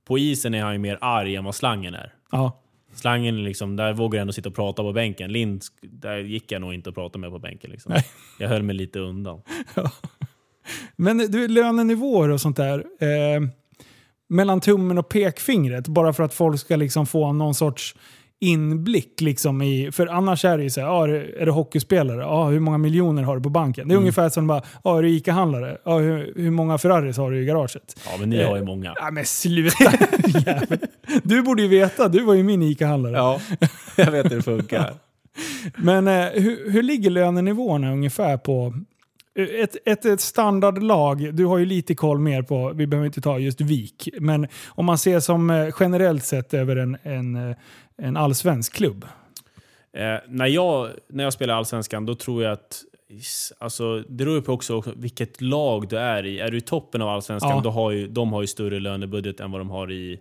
på isen är han ju mer arg än vad slangen är. Ja. Slangen, liksom, där vågar jag ändå sitta och prata på bänken. Lind, där gick jag nog inte att prata med på bänken. Liksom. Jag höll mig lite undan. Men du, lönenivåer och sånt där. Eh, mellan tummen och pekfingret. Bara för att folk ska liksom få någon sorts inblick. Liksom i, för annars är det ju så här, ja, är du hockeyspelare? Ja, hur många miljoner har du på banken? Det är ungefär som bara, ja, är du ICA-handlare? Ja, hur, hur många Ferraris har du i garaget? Ja, men ni har ju många. Ja men sluta! Du borde ju veta, du var ju min ICA-handlare. Ja, jag vet hur det funkar. Men eh, hur, hur ligger lönenivåerna ungefär på ett, ett, ett standardlag? Du har ju lite koll mer på, vi behöver inte ta just VIK, men om man ser som eh, generellt sett över en, en, eh, en allsvensk klubb. Eh, när, jag, när jag spelar Allsvenskan, då tror jag att Alltså, det beror ju på också, också vilket lag du är i. Är du i toppen av Allsvenskan, Ja. då har ju, de har ju större lönebudget än vad de har i,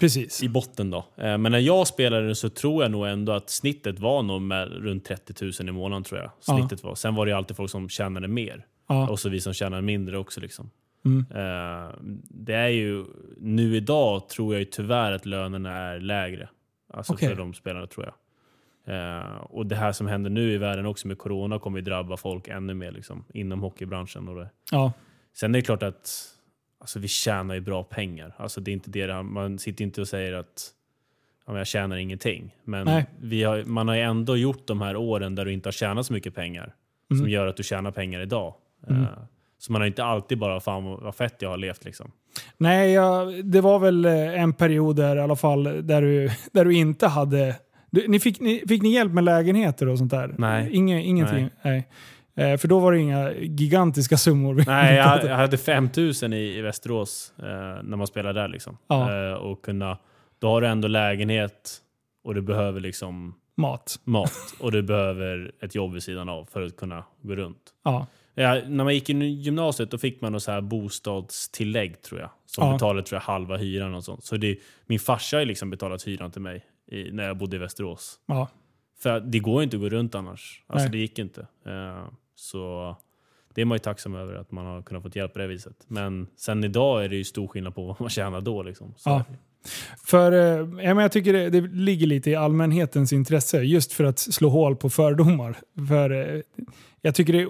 Precis. i botten. Då. Eh, Men när jag spelade så tror jag nog ändå att snittet var nog med runt 30 000 i månaden. tror jag. Ja. Snittet var. Sen var det alltid folk som tjänade mer. Ja. Och så vi som tjänade mindre också. Liksom. Mm. Eh, Det är ju, nu idag tror jag ju tyvärr att lönerna är lägre. Alltså Okej. för de spelarna tror jag. Eh, och det här som händer nu i världen också med corona kommer ju drabba folk ännu mer liksom, inom hockeybranschen. Och det. Ja. Sen är det klart att alltså, vi tjänar ju bra pengar. Alltså, det är inte det, man sitter inte och säger att ja, jag tjänar ingenting. Men Nej. vi har, man har ju ändå gjort de här åren där du inte har tjänat så mycket pengar. Mm. Som gör att du tjänar pengar idag. Mm. Eh, så man har inte alltid bara fan vad fett jag har levt liksom. Nej, jag, det var väl eh, en period där i alla fall där du, där du inte hade... Du, ni fick, ni, fick ni hjälp med lägenheter och sånt där? Nej. Inge, ingenting? Nej. Eh, för då var det inga gigantiska summor. Nej, jag, jag hade 5000 i, i Västerås eh, när man spelade där. Liksom. Ja. Eh, och kunna, då har du ändå lägenhet och du behöver liksom Mat. mat och du behöver ett jobb vid sidan av för att kunna gå runt. Ja. Ja, när man gick i gymnasiet då fick man något så här bostadstillägg tror jag. Som Ja. betalade tror jag, halva hyran och sånt. Så det, min farsa har liksom betalat hyran till mig i, när jag bodde i Västerås. ja. För det går inte att gå runt annars. Alltså Nej. det gick inte. Eh, så det är man ju tacksam över att man har kunnat få hjälp på det viset. Men sen idag är det ju stor skillnad på vad man tjänar då. Liksom. Så, Ja. För eh, ja, men jag tycker det, det ligger lite i allmänhetens intresse just för att slå hål på fördomar. För eh, jag tycker det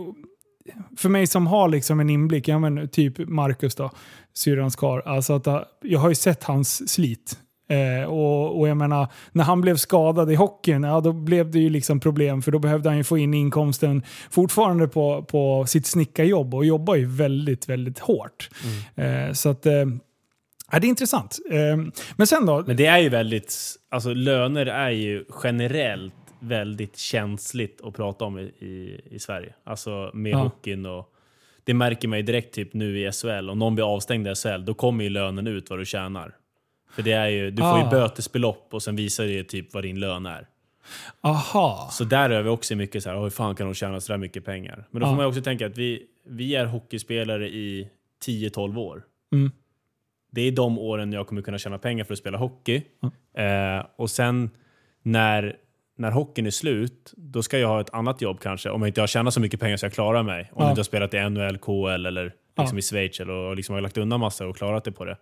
för mig som har liksom en inblick, ja, men typ Marcus då, syrrans karl, alltså att eh, jag har ju sett hans slit. Eh, och, och jag menar, när han blev skadad i hockeyn, ja, då blev det ju liksom problem för då behövde han ju få in inkomsten fortfarande på, på sitt snickarjobb och jobbar ju väldigt, väldigt hårt. Eh, så att, eh, ja, det är intressant. Eh, men sen då? Men det är ju väldigt, alltså löner är ju generellt väldigt känsligt att prata om i, i, i Sverige. Alltså med Ja. hockeyn och det märker man ju direkt typ nu i SHL. Om någon blir avstängd i SHL, då kommer ju lönen ut vad du tjänar. För det är ju, du får ju Ah. bötesbelopp och sen visar det ju typ vad din lön är. Aha. Så där är vi också mycket så här, hur fan kan de tjäna så där mycket pengar? Men då får Ja. man ju också tänka att vi, vi är hockeyspelare i 10-12 år. Mm. Det är de åren jag kommer kunna tjäna pengar för att spela hockey. Eh, och sen när, när hockeyn är slut, då ska jag ha ett annat jobb kanske. Om jag inte har tjänat så mycket pengar så jag klarar mig. Om Ja. jag inte har spelat i NHL, KL eller liksom Ja. i Schweiz eller, och liksom har lagt undan massa och klarat det på det.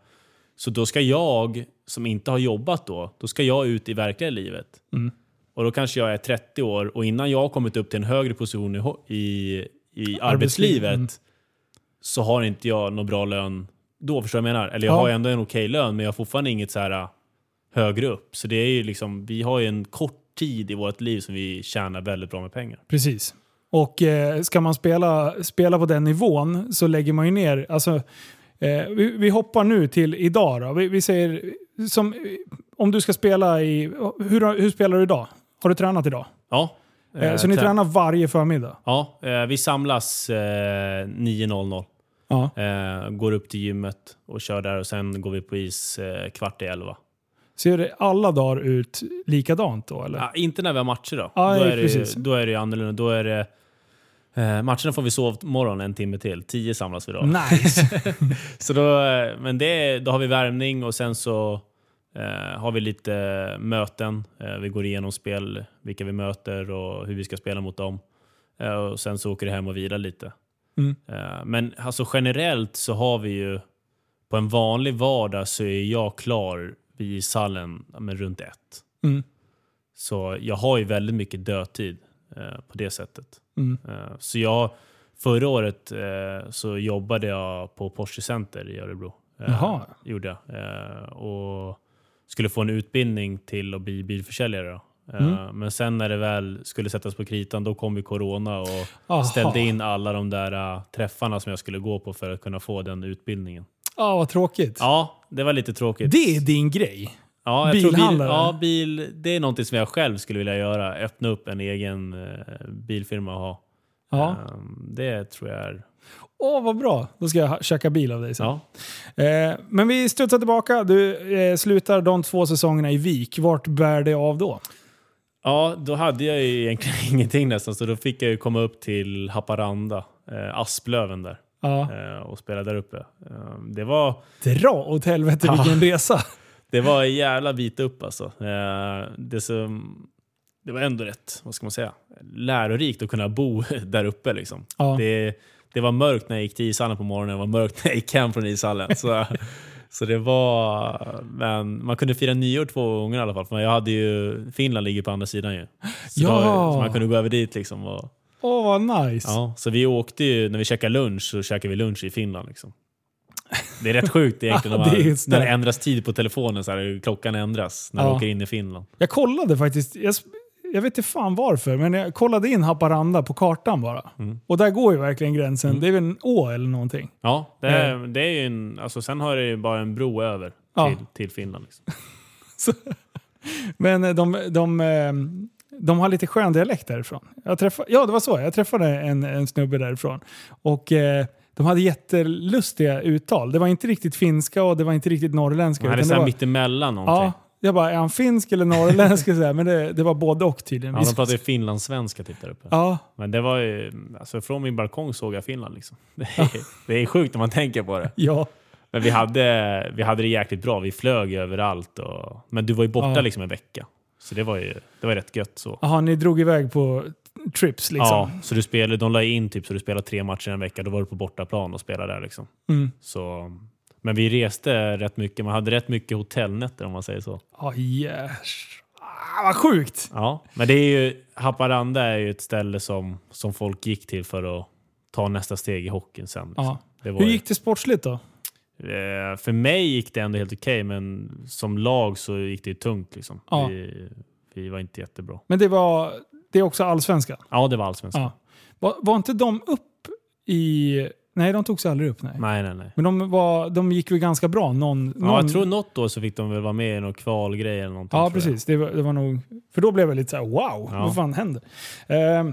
Så då ska jag, som inte har jobbat då, då ska jag ut i verkliga livet. Mm. Och då kanske jag är 30 år och innan jag har kommit upp till en högre position i, i, i arbetslivet Mm. så har inte jag någon bra lön då, förstår jag menar? Eller jag Ja. har ändå en okej lön, men jag har fortfarande inget så här äh, högre upp. Så det är ju liksom, vi har ju en kort tid i vårt liv som vi tjänar väldigt bra med pengar. Precis. Och eh, ska man spela, spela på den nivån så lägger man ju ner... Alltså, eh, vi, vi hoppar nu till idag då. Vi, vi säger, som, om du ska spela i... Hur, hur spelar du idag? Har du tränat idag? Ja. Eh, så ni trä- tränar varje förmiddag? Ja, eh, vi samlas eh, 9.00. Ja. Eh, går upp till gymmet och kör där och sen går vi på is eh, kvart i elva. Ser det alla dagar ut likadant då eller? Ja, inte när vi har matcher då. Ja, då, är det, precis. ju- då är det annorlunda. Då är det, eh, matcherna får vi sovmorgon en timme till. Tio samlas vi då. Nice! Så då, eh, men det, då har vi värmning och sen så eh, har vi lite möten. Eh, vi går igenom spel, vilka vi möter och hur vi ska spela mot dem. Eh, och sen så åker vi hem och vilar lite. Mm. Eh, men alltså generellt så har vi ju på en vanlig vardag så är jag klar ishallen ja, men runt ett. Mm. Så jag har ju väldigt mycket dödtid på det sättet. Mm. Eh, så jag, förra året eh, så jobbade jag på Porsche Center i Örebro. Eh, Jaha. Gjorde jag. Eh, och skulle få en utbildning till att bli bilförsäljare. Då. Eh, Mm. Men sen när det väl skulle sättas på kritan, då kom ju corona och Aha. ställde in alla de där eh, träffarna som jag skulle gå på för att kunna få den utbildningen. Ja, vad tråkigt. Ja, det var lite tråkigt. Det är din grej. Ja, tror bil, Bilhandlare? ja, bil, det är någonting som jag själv skulle vilja göra. Öppna upp en egen eh, bilfirma och ha. Ja. Ehm, det tror jag är... Åh, vad bra. Då ska jag köka bil av dig sen. Ja. Eh, men vi studsar tillbaka. Du eh, slutar de två säsongerna i Vik. Vart bär det av då? ja, då hade jag ju egentligen ingenting nästan, så då fick jag ju komma upp till Haparanda, eh, Asplöven där, Ja. eh, och spela där uppe. Ehm, det var... Dra åt helvete vilken resa. Det var en jävla bit upp alltså. Eh, det, som, det var ändå rätt, vad ska man säga, lärorikt att kunna bo där uppe. Liksom. Ja. Det, det var mörkt när jag gick till ishallen på morgonen, det var mörkt när jag gick hem från ishallen. Så, så det var... Men man kunde fira nyår två gånger i alla fall, för jag hade ju... Finland ligger på andra sidan ju. Så, Ja. då, så man kunde gå över dit liksom. Åh, vad nice. ja, så vi åkte ju, när vi käkade lunch så käkade vi lunch i Finland. Liksom. Det är rätt sjukt egentligen Ja, när, det man, när det. ändras tid på telefonen, så här, klockan ändras när Ja. du åker in i Finland. Jag kollade faktiskt. Jag, jag vet inte fan varför, men jag kollade in Haparanda på kartan bara. Mm. Och där går ju verkligen gränsen. Det är väl en å eller någonting. Ja, det är, det är ju en, alltså, sen har det ju bara en bro över Ja. till, till Finland. Liksom. Men eh, de, de, eh, de har lite skön dialekt därifrån. Jag träffade, ja, det var så. Jag träffade en, en snubbe därifrån. Och eh, de hade jättelustiga uttal. Det var inte riktigt finska och det var inte riktigt norrländska. Det här är utan så det här var, mittemellan någonting. ja, jag bara, är han finsk eller norrländsk? Så Men det, det var både och tydligen. Ja, de pratar ju finlandssvenska typ där uppe. ja, Men det var ju, alltså från min balkong såg jag Finland liksom. Det är, det är sjukt när man tänker på det. ja. Men vi hade, vi hade det jäkligt bra. Vi flög överallt. Och, men du var ju borta Ja. liksom en vecka. Så det var ju det var rätt gött så. Jaha, ni drog iväg på trips liksom? Ja, så du spelade, de la in typ så du spelade tre matcher en vecka. Då var du på bortaplan och spelade där liksom. Mm. Så, men vi reste rätt mycket. Man hade rätt mycket hotellnätter om man säger så. Ja, yes. ah, vad sjukt! Ja, men det är ju, Haparanda är ju ett ställe som, som folk gick till för att ta nästa steg i hockeyn sen. Liksom. Ja. Hur gick det sportsligt då? Eh, för mig gick det ändå helt okej, men som lag så gick det tungt. Liksom. Ja. Vi, vi var inte jättebra. Men det var det är också allsvenskan? Ja, det var allsvenskan. Ja. Var, var inte de upp i... Nej, de togs aldrig upp. Nej. Nej, nej, nej. Men de, var, de gick väl ganska bra? Någon, Ja, någon... jag tror något år så fick de väl vara med i någon kvalgrej eller någonting. Ja, precis. Det var, det var nog... För då blev jag lite så här: wow, Ja. vad fan händer? Ehm,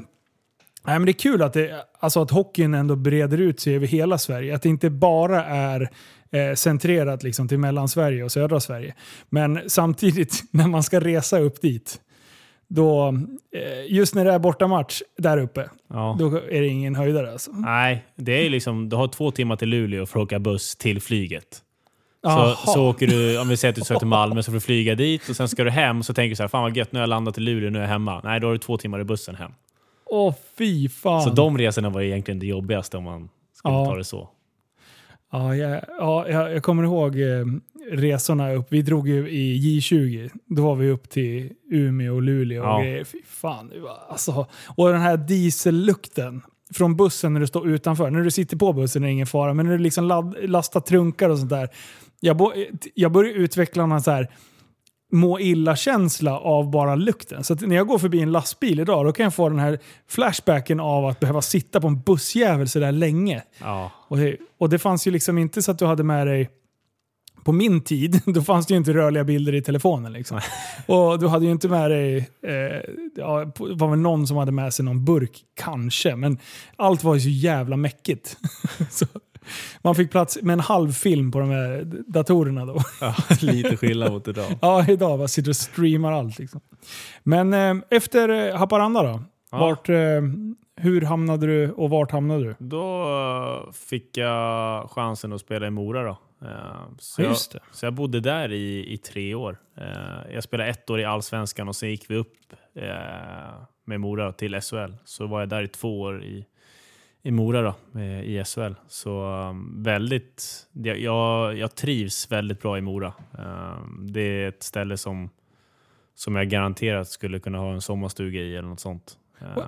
nej, men det är kul att, det, alltså att hockeyn ändå breder ut sig över hela Sverige. Att det inte bara är eh, centrerat liksom till Mellansverige och södra Sverige. Men samtidigt, när man ska resa upp dit, då, eh, just när det är bortamatch där uppe, Ja. då är det ingen höjdare alltså. Nej, det är liksom, du har två timmar till Luleå för att åka buss till flyget. Så, så åker du, om vi säger att du ska till Malmö, så får du flyga dit och sen ska du hem så tänker du så här, fan vad gött, nu har jag landat i Luleå, nu är jag hemma. Nej, då har du två timmar i bussen hem. Åh fy fan. Så de resorna var egentligen det jobbigaste om man skulle Ja. ta det så. Ja, jag, ja, jag, jag kommer ihåg eh, resorna upp. Vi drog ju i J20. Då var vi upp till Umeå och Luleå och Ja. grejer. Fy fan. Alltså, och den här diesellukten från bussen när du står utanför. När du sitter på bussen är det ingen fara, men när du liksom ladd, lastar trunkar och sånt där. Jag, bo, jag börjar utveckla någon så här må illa-känsla av bara lukten. Så när jag går förbi en lastbil idag, då kan jag få den här flashbacken av att behöva sitta på en bussjävel så där länge. Ja. Och det, och det fanns ju liksom inte så att du hade med dig på min tid, då fanns det ju inte rörliga bilder i telefonen. Liksom. Och du hade ju inte med dig, eh, ja, det var väl någon som hade med sig någon burk, kanske. Men allt var ju så jävla mäckigt. så man fick plats med en halv film på de här datorerna då. ja, lite skillnad mot idag. Ja, idag va, sitter och streamar allt. Liksom. Men eh, efter eh, Haparanda då? Ja. Vart, eh, hur hamnade du och vart hamnade du? Då eh, fick jag chansen att spela i Mora. Då. Eh, Så, Ja, jag, så jag bodde där i, i tre år. Eh, Jag spelade ett år i Allsvenskan och sen gick vi upp eh, med Mora till SHL. Så var jag där i två år i, i Mora då, i SHL. Så um, väldigt, jag, jag, trivs väldigt bra i Mora. Eh, Det är ett ställe som, som jag garanterat skulle kunna ha en sommarstuga i eller något sånt.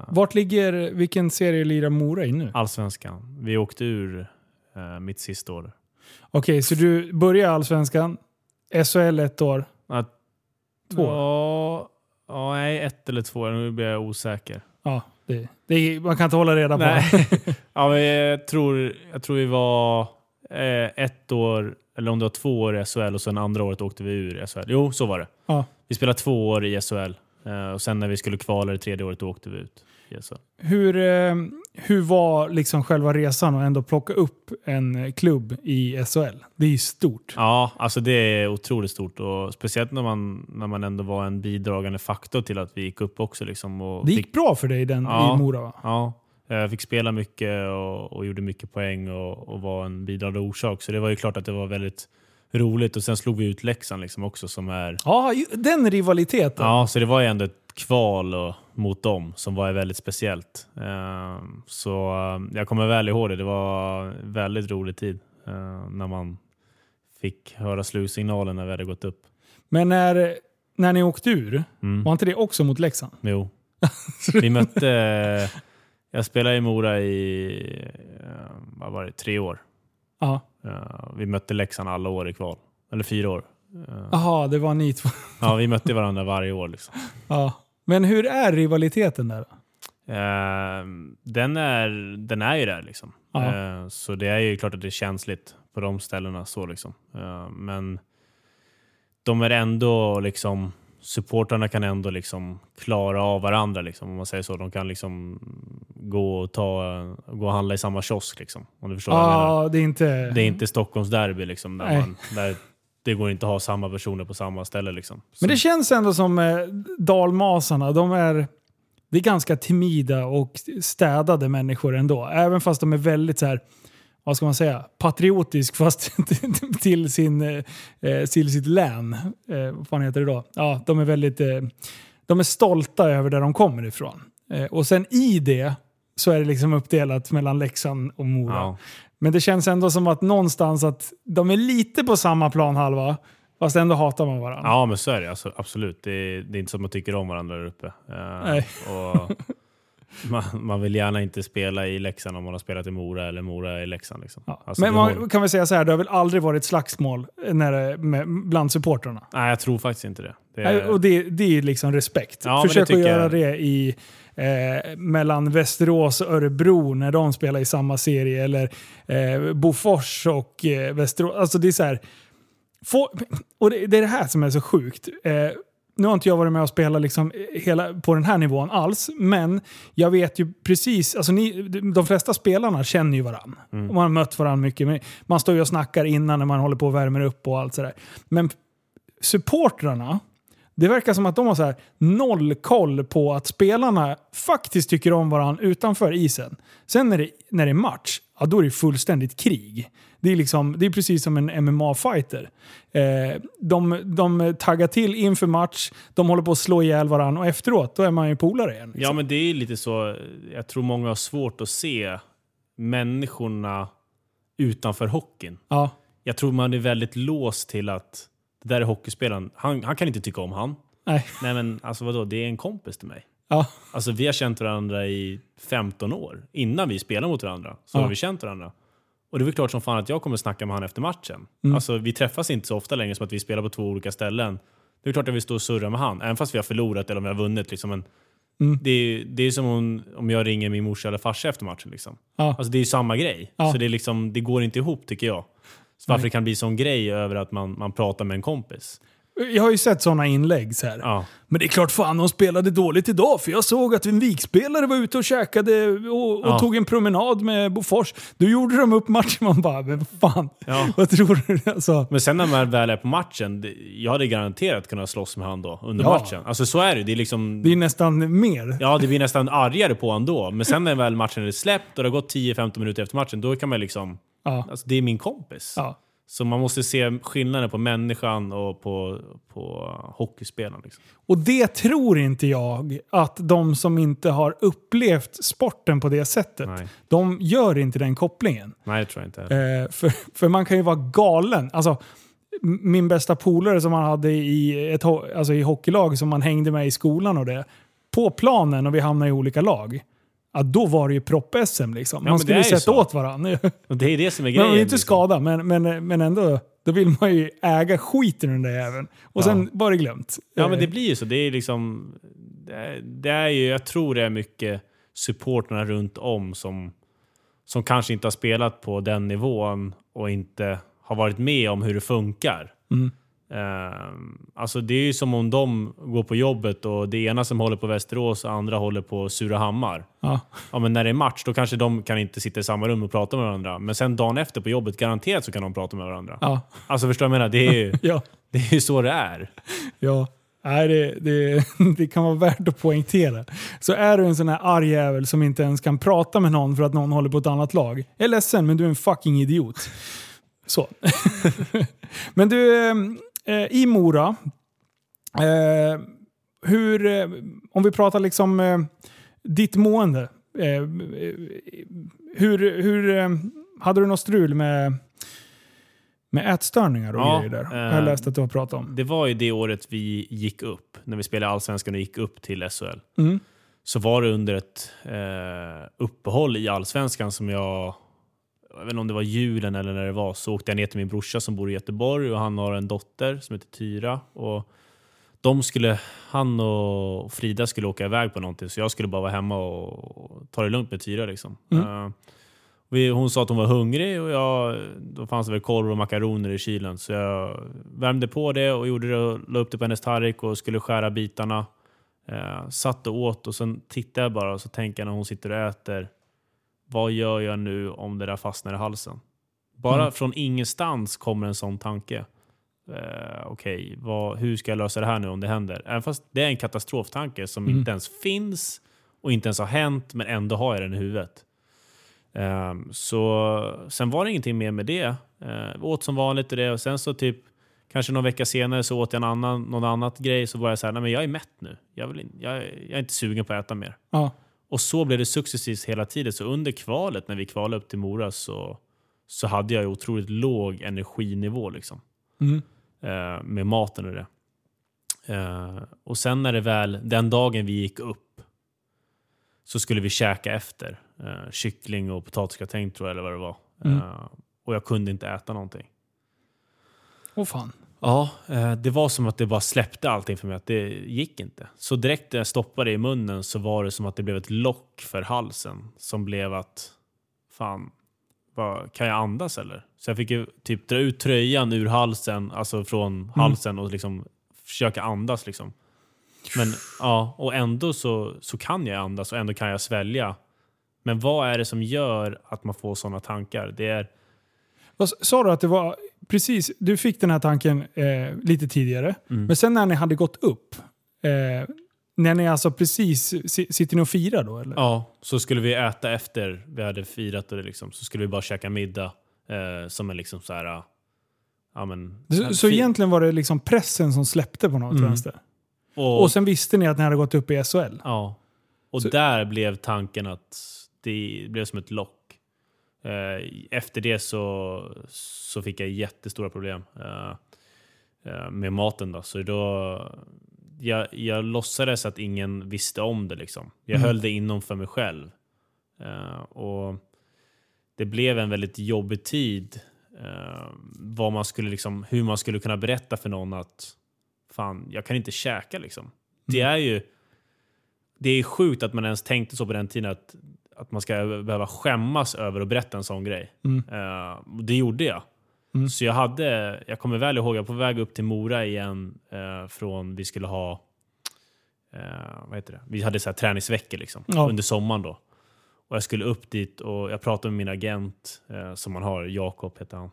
Vart ligger, vilken serie lirar Mora i nu? Allsvenskan. Vi åkte ur mitt sista år. Okej, så du börjar Allsvenskan, SHL ett år. Att, Två? Ja, ja, nej, ett eller två. Nu blir jag osäker. Ja, det, det, man kan inte hålla reda på. Nej. ja, men jag, tror, jag tror vi var eh, ett år, eller om det var två år i SHL och sen andra året åkte vi ur SHL. Jo, så var det. Ja. Vi spelade två år i SHL eh, och sen när vi skulle kvala det tredje året då åkte vi ut SHL. Hur, eh, hur var liksom själva resan att ändå plocka upp en klubb i SHL? Det är ju stort. Ja, alltså det är otroligt stort och speciellt när man, när man ändå var en bidragande faktor till att vi gick upp också. Liksom, och Det fick gick bra för dig den, Ja. i Mora va? Ja, jag fick spela mycket och, och gjorde mycket poäng och, och var en bidragande orsak. Så det var ju klart att det var väldigt roligt. Och sen slog vi ut Leksand liksom också som är... Ja, den rivaliteten. Ja, så det var ju ändå ett kval och, mot dem som var väldigt speciellt. Ehm, så eh, jag kommer väl ihåg det. Det var väldigt rolig tid eh, när man fick höra slutsignalen när vi hade gått upp. Men när, när ni åkte ur, Mm. var inte det också mot Leksand? Jo. Vi mötte... Jag spelade i Mora i eh, vad var det, tre år. Eh, vi mötte Leksand alla år i kval. Eller fyra år. Eh, Jaha, det var ni två. ja, vi mötte varandra varje år. Liksom. Ja. Men hur är rivaliteten där? Eh, den, är, den är ju där. Liksom. Eh, så det är ju klart att det är känsligt på de ställena. Så, liksom. Eh, men de är ändå liksom supportrarna kan ändå liksom klara av varandra. Liksom, om man säger så. De kan liksom gå och, ta, gå och handla i samma kiosk. Liksom, om du förstår vad jag menar. Det är inte... Det är inte Stockholms derby liksom, där, man, där det går inte att ha samma personer på samma ställe. Liksom. Så, Men det känns ändå som eh, dalmasarna, de är, det är ganska timida och städade människor ändå. Även fast de är väldigt så här, vad ska man säga, patriotisk fast till, sin, eh, eh, till sitt län. Eh, vad fan heter det då? Ja, de är väldigt eh, de är stolta över där de kommer ifrån. Eh, och sen i det så är det liksom uppdelat mellan Leksand och Mora. Men det känns ändå som att någonstans att de är lite på samma planhalva, fast ändå hatar man varandra. ja, men så är det. Alltså, absolut. Det är, det är inte som att man tycker om varandra där uppe. Eh, Nej. Och man, man vill gärna inte spela i Leksand om man har spelat i Mora eller Mora i Leksand. Liksom. Ja. Alltså, Men har- man kan väl säga så här, det har väl aldrig varit slagsmål när det, med, bland supportrarna? Nej, jag tror faktiskt inte det. det Nej, är, Och det, det är liksom respekt. Ja, Försök att göra jag. det i eh, mellan Västerås och Örebro när de spelar i samma serie. Eller eh, Bofors och eh, Västerås. Alltså det är så här, få, och det, det är det här som är så sjukt. Eh, nu har inte jag varit med och spelat liksom hela, på den här nivån alls, men jag vet ju precis, alltså ni, de flesta spelarna känner ju varandra. Mm. Man har mött varandra mycket. Man står ju och snackar innan när man håller på och värmer upp och allt sådär. Men supportrarna, det verkar som att de har så noll koll på att spelarna faktiskt tycker om varandra utanför isen. Sen när det, när det är match, ja, då är det fullständigt krig. Det är, liksom, det är precis som en MMA-fighter. Eh, de, de taggar till inför match, de håller på att slå ihjäl varandra och efteråt då är man ju polare igen. Ja, Liksom. men det är lite så. Jag tror många har svårt att se människorna utanför hockeyn. Ja, Jag tror man är väldigt låst till att det där är hockeyspelaren. Han, han kan inte tycka om han. nej. Nej men alltså vadå, det är en kompis till mig. Ja, Alltså vi har känt varandra i 15 år. Innan vi spelade mot varandra så Ja. har vi känt varandra. Och det är väl klart som fan att jag kommer snacka med han efter matchen. Mm. Alltså vi träffas inte så ofta längre som att vi spelar på två olika ställen. Det är klart att vi står och surrar med han, även fast vi har förlorat eller om vi har vunnit. Liksom. Men Mm. det, är, det är som om, om jag ringer min morsa eller farsa efter matchen. Liksom. ja. Alltså det är ju samma grej. Ja. Så det, är liksom, det går inte ihop tycker jag. Så varför det kan bli sån grej över att man, man pratar med en kompis. Jag har ju sett sådana inlägg så här. Ja. Men det är klart fan de spelade dåligt idag för jag såg att en vikspelare var ute och käkade och, och Ja. tog en promenad med Bofors. Då gjorde de upp matchen. Man bara, men fan. Ja. Vad tror du? Alltså, Men sen när man väl är på matchen, jag hade garanterat kunnat slåss med han då under matchen. Alltså så är det. Det är liksom... det är nästan mer. Ja, det blir nästan argare på honom då. Men sen när väl matchen är släppt och det har gått 10-15 minuter efter matchen, då kan man liksom... Ja. Alltså det är min kompis. Ja. Så man måste se skillnaden på människan och på, på hockeyspelaren. Liksom. Och det tror inte jag att de som inte har upplevt sporten på det sättet, Nej. de gör inte den kopplingen. Nej, det tror jag inte. Eh, för, för man kan ju vara galen. Alltså, min bästa polare som man hade i, ett, alltså i hockeylag som man hängde med i skolan och det. På planen och vi hamnade i olika lag. Ja, då var det ju propp-SM liksom. men Man skulle ju sätta så. åt varandra. Och det är det som är grejen. man vill inte liksom. skada, men, men, men ändå. Då vill man ju äga skiten ur den där jäveln. Och Ja. sen var det glömt. Ja, Eh, men det blir ju så. Det är liksom... Det är ju, jag tror det är mycket supporterna runt om som, som kanske inte har spelat på den nivån och inte har varit med om hur det funkar. Mm. Ehm, alltså det är ju som om de går på jobbet och det ena som håller på Västerås och andra håller på Surahammar. Ja. Ja, men när det är match då kanske de kan inte sitta i samma rum och prata med varandra. Men sen dagen efter på jobbet, garanterat så kan de prata med varandra. Ja. Alltså förstår du vad jag menar? Det är ju, Ja. det är ju så det är. Ja, Nej, det, det, det kan vara värt att poängtera. Så är du en sån här arg jävel som inte ens kan prata med någon för att någon håller på ett annat lag. Jag är ledsen, men du är en fucking idiot. Så. men du, eh, i Mora. Eh, hur, eh, om vi pratar liksom eh, ditt mående. Eh, hur, hur, eh, hade du något strul med, med ätstörningar och Ja, grejer där? eh, jag har läst att du har pratat om. Det var ju det året vi gick upp, när vi spelade Allsvenskan och gick upp till SHL. Mm. Så var det under ett eh, uppehåll i Allsvenskan som jag, jag vet inte om det var julen eller när det var, så åkte jag ner till min brorsa som bor i Göteborg och han har en dotter som heter Tyra. Och de skulle, han och Frida skulle åka iväg på någonting så jag skulle bara vara hemma och ta det lugnt med Tyra. Liksom. Mm. Eh, vi, hon sa att hon var hungrig och jag, då fanns det väl korv och makaroner i kylen. Så jag värmde på det och gjorde det och la upp det på hennes tallrik och skulle skära bitarna. Eh, satt och åt och sen tittade jag bara och så tänker jag när hon sitter och äter. Vad gör jag nu om det där fastnar i halsen? Bara Mm. från ingenstans kommer en sån tanke. Eh, Okej, vad- hur ska jag lösa det här nu om det händer? Även fast det är en katastroftanke som Mm. inte ens finns och inte ens har hänt, men ändå har jag den i huvudet. Ehm, så sen var det ingenting mer med det. Uh, åt som vanligt och det och sen så typ kanske någon vecka senare så åt jag en annan, någon annat grej så var jag så här, nej men jag är mätt nu. Jag, vill in, jag, jag är inte sugen på att äta mer. Ja. Och så blev det successivt hela tiden. Så under kvalet, när vi kvalade upp till Mora, så, så hade jag otroligt låg energinivå liksom. Mm. Eh, med maten och det. Eh, och sen när det väl, den dagen vi gick upp, så skulle vi käka efter. Eh, kyckling och potatisgratäng tror jag, eller vad det var. Mm. Eh, och jag kunde inte äta någonting. Åh fan. Ja, eh, det var som att det bara släppte allting för mig. Att det gick inte. Så direkt när jag stoppade i munnen så var det som att det blev ett lock för halsen. Som blev att, fan, vad, kan jag andas eller? Så jag fick ju typ dra ut tröjan ur halsen, alltså från halsen och liksom försöka andas liksom. Men ja, och ändå så, så kan jag andas och ändå kan jag svälja. Men vad är det som gör att man får sådana tankar? Det är... Vad Sa du att det var precis, du fick den här tanken eh, lite tidigare, Mm. men sen när ni hade gått upp, eh, när ni alltså precis, si- sitter ni och firar då eller? Ja, så skulle vi äta efter vi hade firat och det liksom, så skulle vi bara käka middag eh, som en liksom så här... äh, Ja, men, Så, så egentligen var det liksom pressen som släppte på något Mm. vänster? och, Och sen visste ni att ni hade gått upp i SHL? Ja. Och Så- där blev tanken att det blev som ett lock. Eh, Efter det så, så fick jag jättestora problem eh, eh, med maten. Då. Så då, jag, jag låtsades att ingen visste om det. Liksom. Jag Mm. höll det inom för mig själv. Och det blev en väldigt jobbig tid. vad man skulle liksom, hur man skulle kunna berätta för någon att fan, jag kan inte käka. Liksom. Det är ju det är sjukt att man ens tänkte så på den tiden att, att man ska behöva skämmas över att berätta en sån grej. Mm. Och det gjorde jag. Mm. Så jag hade, jag kommer väl ihåg, jag var på väg upp till Mora igen eh, från vi skulle ha, eh, vad heter det? Vi hade så här träningsveckor liksom, Ja. under sommaren då. Och jag skulle upp dit och jag pratade med min agent som man har, Jakob heter han.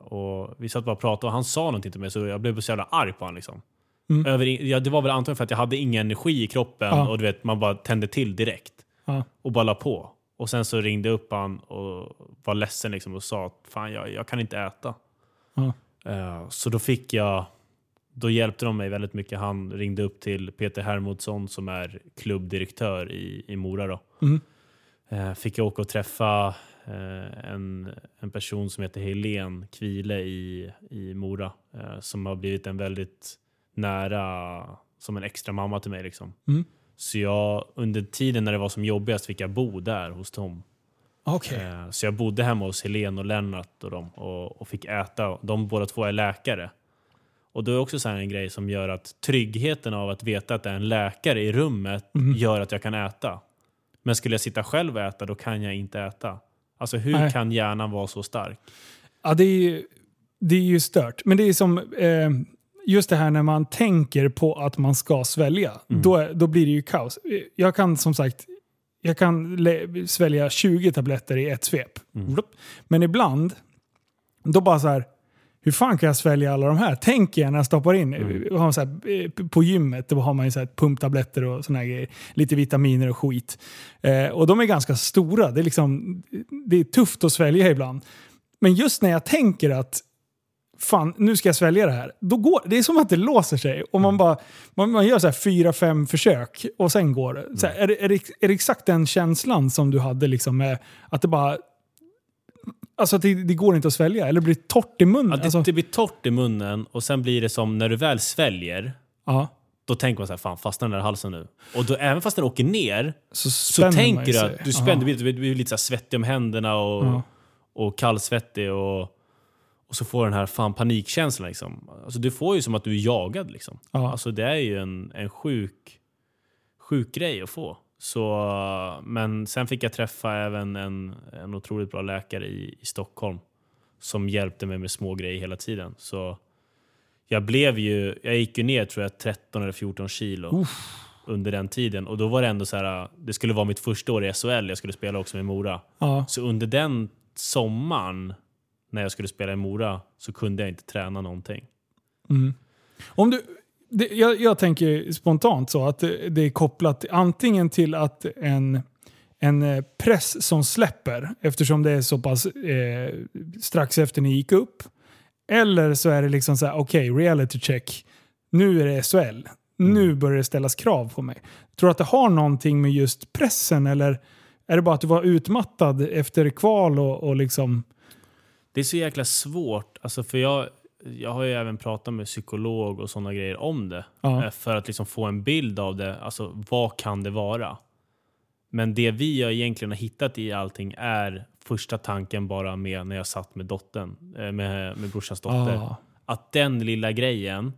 Och vi satt bara och pratade och han sa någonting till mig så jag blev så jävla arg på honom. Liksom. Mm. Över, ja, det var väl antagligen för att jag hade ingen energi i kroppen Ja. och du vet, man bara tände till direkt. Ja. Och bara la på. Och sen så ringde jag upp han och var ledsen liksom och sa att fan jag, jag kan inte äta. Ja. Eh, så då fick jag, då hjälpte de mig väldigt mycket. Han ringde upp till Peter Hermodsson som är klubbdirektör i, i Mora. Då. Mm. Eh, fick jag åka och träffa eh, en, en person som heter Helen Kvile i, i Mora. Som har blivit en väldigt nära, som en extra mamma till mig. Liksom. Mm. Så jag, under tiden när det var som jobbigast fick jag bo där hos Tom. Okej. Eh, Så jag bodde hemma hos Helen och Lennart och dem och, och fick äta. De båda två är läkare. Och då är det också så här en grej som gör att tryggheten av att veta att det är en läkare i rummet Mhm. gör att jag kan äta. Men skulle jag sitta själv och äta, då kan jag inte äta. Alltså hur Nej. kan hjärnan vara så stark? Ja, det är, ju, det är ju stört. Men det är som eh, just det här när man tänker på att man ska svälja. Mm. Då, då blir det ju kaos. Jag kan som sagt jag kan svälja 20 tabletter i ett svep. Mm. Men ibland, då bara så här, hur fan kan jag svälja alla de här? Tänker jag när jag stoppar in. Mm. Så här, eh, på gymmet då har man ju så här pumptabletter och såna här grejer. Lite vitaminer och skit. Eh, och de är ganska stora. Det är, liksom, det är tufft att svälja ibland. Men just när jag tänker att fan, nu ska jag svälja det här. Då går, det är som att det låser sig. Och man, bara, man, man gör så här fyra, fem försök och sen går det. Så här, är, det, är, det, är det exakt den känslan som du hade liksom med att det bara... Alltså det, det går inte att svälja, eller blir torrt i munnen. Ja, det, alltså, det blir torrt i munnen och sen blir det som när du väl sväljer, ja, då tänker man så här, fan fastnar den där halsen nu? Och då, även fast den åker ner, så så tänker du att du spänner, du blir, du blir lite så svettig om händerna och, och kallsvettig och, och så får den här fan panikkänslan. Liksom. Alltså, du får ju som att du är jagad. Liksom. Ja. Alltså, det är ju en, en sjuk, sjuk grej att få. Så, men sen fick jag träffa även en, en otroligt bra läkare i, i Stockholm som hjälpte mig med små grejer hela tiden. Så jag blev ju, jag gick ju ner tror jag 13 eller 14 kilo under den tiden. Och då var det ändå så här, det skulle vara mitt första år i SHL, jag skulle spela också med Mora. Ja. Så under den sommaren när jag skulle spela i Mora så kunde jag inte träna någonting. Mm. Om du, det, jag, jag tänker spontant så att det, det är kopplat antingen till att en, en eh, press som släpper eftersom det är så pass eh, strax efter ni gick upp. Eller så är det liksom så här, okej, reality check. Nu är det SHL. Nu börjar det ställas krav på mig. Tror du att det har någonting med just pressen eller är det bara att du var utmattad efter kval och, och liksom... Det är så jäkla svårt, alltså för jag, jag har ju även pratat med psykolog och sådana grejer om det. Ja. eh, För att liksom få en bild av det, alltså vad kan det vara? Men det vi har egentligen har hittat i allting är första tanken bara med när jag satt med dottern, eh, med, med brorsans dotter. Ja. Att den lilla grejen,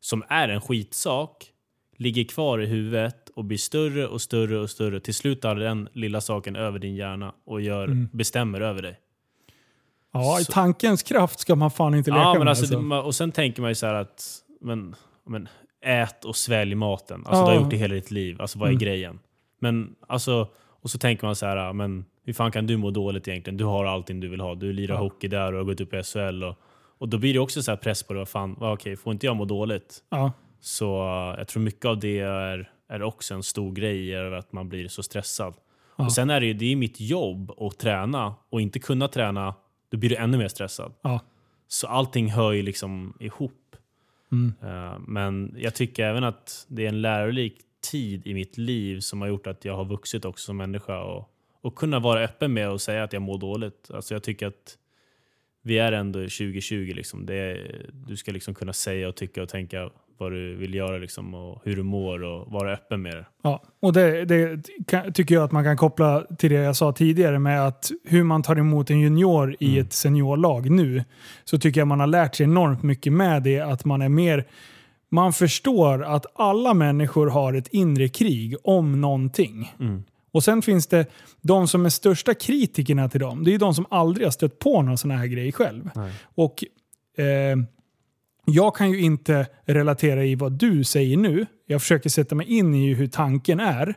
som är en skitsak, ligger kvar i huvudet och blir större och större och större. Till slut tar den lilla saken över din hjärna och gör, Mm. bestämmer över dig. Ja, i Så- tankens kraft ska man fan inte leka Ja, men med. alltså, alltså. och sen tänker man ju så här att men, men ät och svälj maten. Alltså du Ja. har gjort det hela ditt liv. Alltså vad är Mm. grejen? Men alltså, och så tänker man så här, men hur fan kan du må dåligt egentligen? Du har allting du vill ha. Du lirar Ja. hockey där och har gått upp i SHL. Och, och då blir det också så press på. Vad fan, okej, får inte jag må dåligt? Ja. Så uh, jag tror mycket av det är, är också en stor grej, att man blir så stressad. Ja. Och sen är det ju det är mitt jobb att träna och inte kunna träna, då blir du ännu mer stressad. Ja. Så allting hör ju liksom ihop. Mm. Uh, men jag tycker även att det är en lärorik tid i mitt liv som har gjort att jag har vuxit också som människa och, och kunna vara öppen med och säga att jag mår dåligt. Alltså jag tycker att vi är ändå 2020. Liksom. Det är, du ska liksom kunna säga och tycka och tänka vad du vill göra liksom, och hur du mår och vara öppen med det. Ja, och det, det kan, tycker jag att man kan koppla till det jag sa tidigare med att hur man tar emot en junior i Mm. ett seniorlag nu. Så tycker jag man har lärt sig enormt mycket med det. Att man är mer... Man förstår att alla människor har ett inre krig om någonting. Mm. Och sen finns det de som är största kritikerna till dem. Det är ju de som aldrig har stött på någon sån här grej själv. Nej. Och eh, jag kan ju inte relatera i vad du säger nu. Jag försöker sätta mig in i hur tanken är.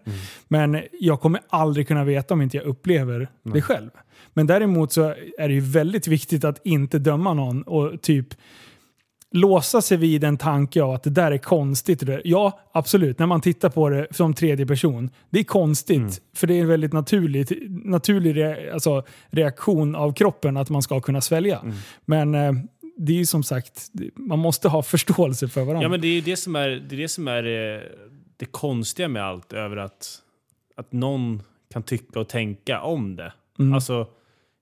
Men jag kommer aldrig kunna veta om inte jag upplever det själv. Men däremot så är det ju väldigt viktigt att inte döma någon och typ låsa sig vid en tanke av att det där är konstigt. Ja, absolut. När man tittar på det som tredje person. Det är konstigt. För det är en väldigt naturlig, naturlig re, alltså, reaktion av kroppen att man ska kunna svälja. Men eh, det är ju som sagt, man måste ha förståelse för varandra. Ja, men det är ju det som är det, är det, som är det, det konstiga med allt, över att, att någon kan tycka och tänka om det. Mm. Alltså,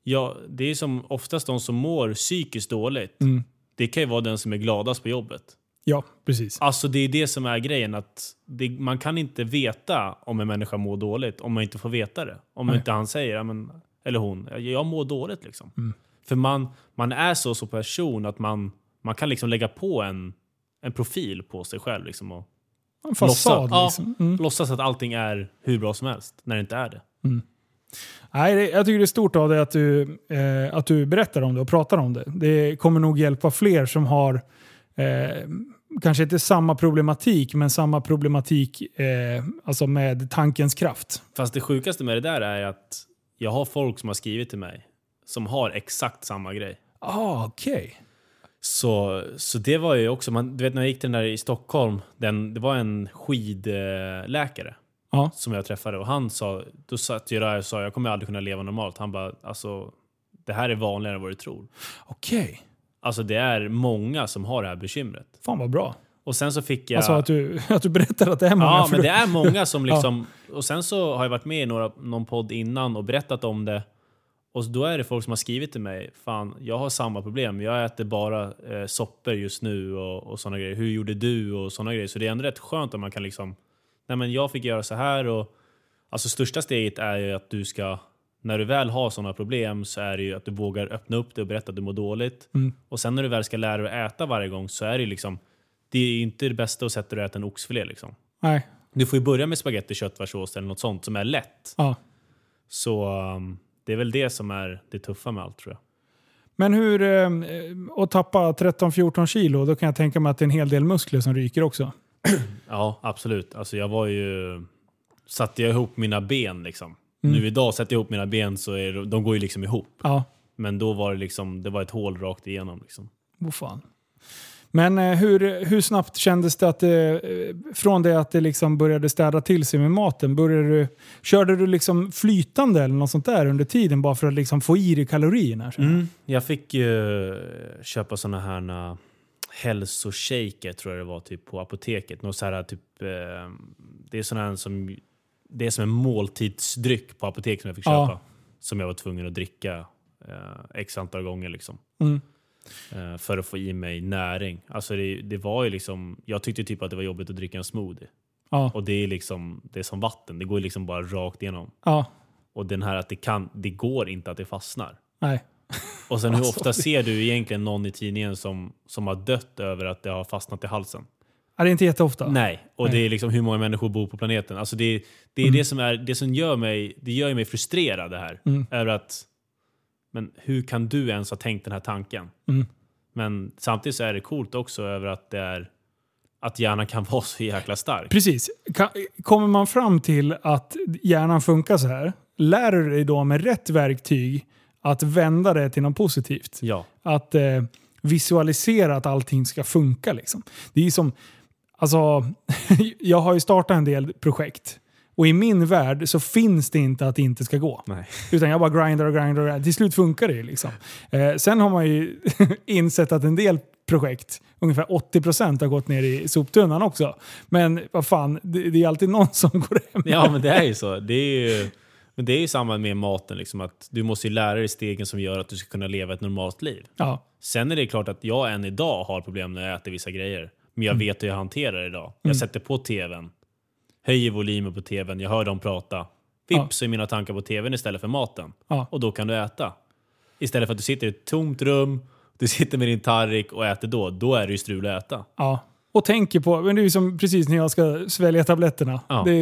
ja, det är som oftast de som mår psykiskt dåligt. Mm. Det kan ju vara den som är gladast på jobbet. Ja, precis. Alltså det är det som är grejen. att det, Man kan inte veta om en människa mår dåligt om man inte får veta det. Om Nej. inte han säger, men, eller hon, "Ja, jag mår dåligt. Liksom. Mm. För man, man är så som person att man, man kan liksom lägga på en, en profil på sig själv. Liksom, och En fasad låtsas, liksom. ja, Mm. låtsas att allting är hur bra som helst, när det inte är det. Nej, det, jag tycker det är stort av dig att du, eh, att du berättar om det och pratar om det. Det kommer nog hjälpa fler som har eh, kanske inte samma problematik, men samma problematik eh, alltså med tankens kraft. Fast det sjukaste med det där är att jag har folk som har skrivit till mig som har exakt samma grej. Ah, okej. Så, så det var ju också, man, du vet när jag gick till den där i Stockholm, den, det var en skidläkare Ja. som jag träffade och han sa, då satt jag där och sa jag kommer aldrig kunna leva normalt. Han bara, alltså det här är vanligare än vad du tror. Okej. Alltså det är många som har det här bekymret. Fan vad bra. Och sen så fick jag... Alltså att du, att du berättar att det är många. Ja, men då- det är många som liksom... Och sen så har jag varit med i några, någon podd innan och berättat om det. Och då är det folk som har skrivit till mig, fan jag har samma problem, jag äter bara eh, soppor just nu och, och sådana grejer. Hur gjorde du? Och sådana grejer. Så det är ändå rätt skönt om man kan liksom, nej men jag fick göra så här och... Alltså största steget är ju att du ska, när du väl har sådana problem så är det ju att du vågar öppna upp det och berätta att du mår dåligt. Mm. Och sen när du väl ska lära dig att äta varje gång så är det liksom, det är inte det bästa att sätta dig och äta en oxfilé liksom. Nej. Du får ju börja med spagetti, köttfärssås eller något sånt som är lätt. Ja. Så um, det är väl det som är det tuffa med allt tror jag. Men hur... Eh, att tappa 13-14 kilo, då kan jag tänka mig att det är en hel del muskler som ryker också. Ja, absolut. Alltså jag var ju... Satte jag ihop mina ben liksom. Mm. Nu idag sätter jag ihop mina ben så är de, de går ju liksom ihop. Ja. Men då var det liksom, det var ett hål rakt igenom. Liksom. Oh, fan. Men eh, hur, hur snabbt kändes det att det, eh, från det att det liksom började städa till sig med maten, började du, körde du liksom flytande eller något sånt där under tiden bara för att liksom få i dig kalorierna? Mm. Jag fick ju köpa såna här hälsoshaker tror jag det var typ på apoteket. Något så här, typ, eh, det är här som det är som en måltidsdryck på apoteket som jag fick Ja. köpa. Som jag var tvungen att dricka eh, x antal gånger. Liksom. Mm. Eh, för att få i mig näring. Alltså det, det var ju liksom, jag tyckte typ att det var jobbigt att dricka en smoothie. Ja. Och det är liksom det är som vatten, det går liksom bara rakt igenom. ja. Och den här att det, kan, det går inte att det fastnar. Nej. Och sen hur Alltså, ofta ser du egentligen någon i tidningen som, som har dött över att det har fastnat i halsen? Ja, det är inte jätteofta. Nej, och Nej. det är liksom hur många människor bor på planeten. Alltså det, det är Mm. det som, är, det som gör mig, det gör mig frustrerad det här. Mm. Är att, men hur kan du ens ha tänkt den här tanken? Mm. Men samtidigt så är det coolt också över att det är att hjärnan kan vara så jäkla stark. Precis. Kommer man fram till att hjärnan funkar så här, lär du dig då med rätt verktyg att vända det till något positivt. Ja. Att eh, visualisera att allting ska funka. Liksom. Det är som, alltså, jag har ju startat en del projekt. Och i min värld så finns det inte att det inte ska gå. Nej. Utan jag bara grindar och grindar och grindar. Till slut funkar det. Liksom. Eh, sen har man ju insett att en del projekt, ungefär 80% har gått ner i soptunnan också. Men vad fan, det, det är alltid någon som går hem. Ja, men det är ju så. Det är ju, men det är ju samma med maten. Liksom, att du måste ju lära dig stegen som gör att du ska kunna leva ett normalt liv. Ja. Sen är det klart att jag än idag har problem när jag äter vissa grejer. Men jag vet hur jag hanterar det idag. Jag sätter på tvn, höjer volymen på tvn, jag hör dem prata. Vips så är mina tankar på tvn istället för maten. Ja. Och då kan du äta. Istället för att du sitter i ett tomt rum, du sitter med din tallrik och äter då. Då är det ju strul att äta. Ja. Och tänker på, men det är ju som precis när jag ska svälja tabletterna. Ja. Det,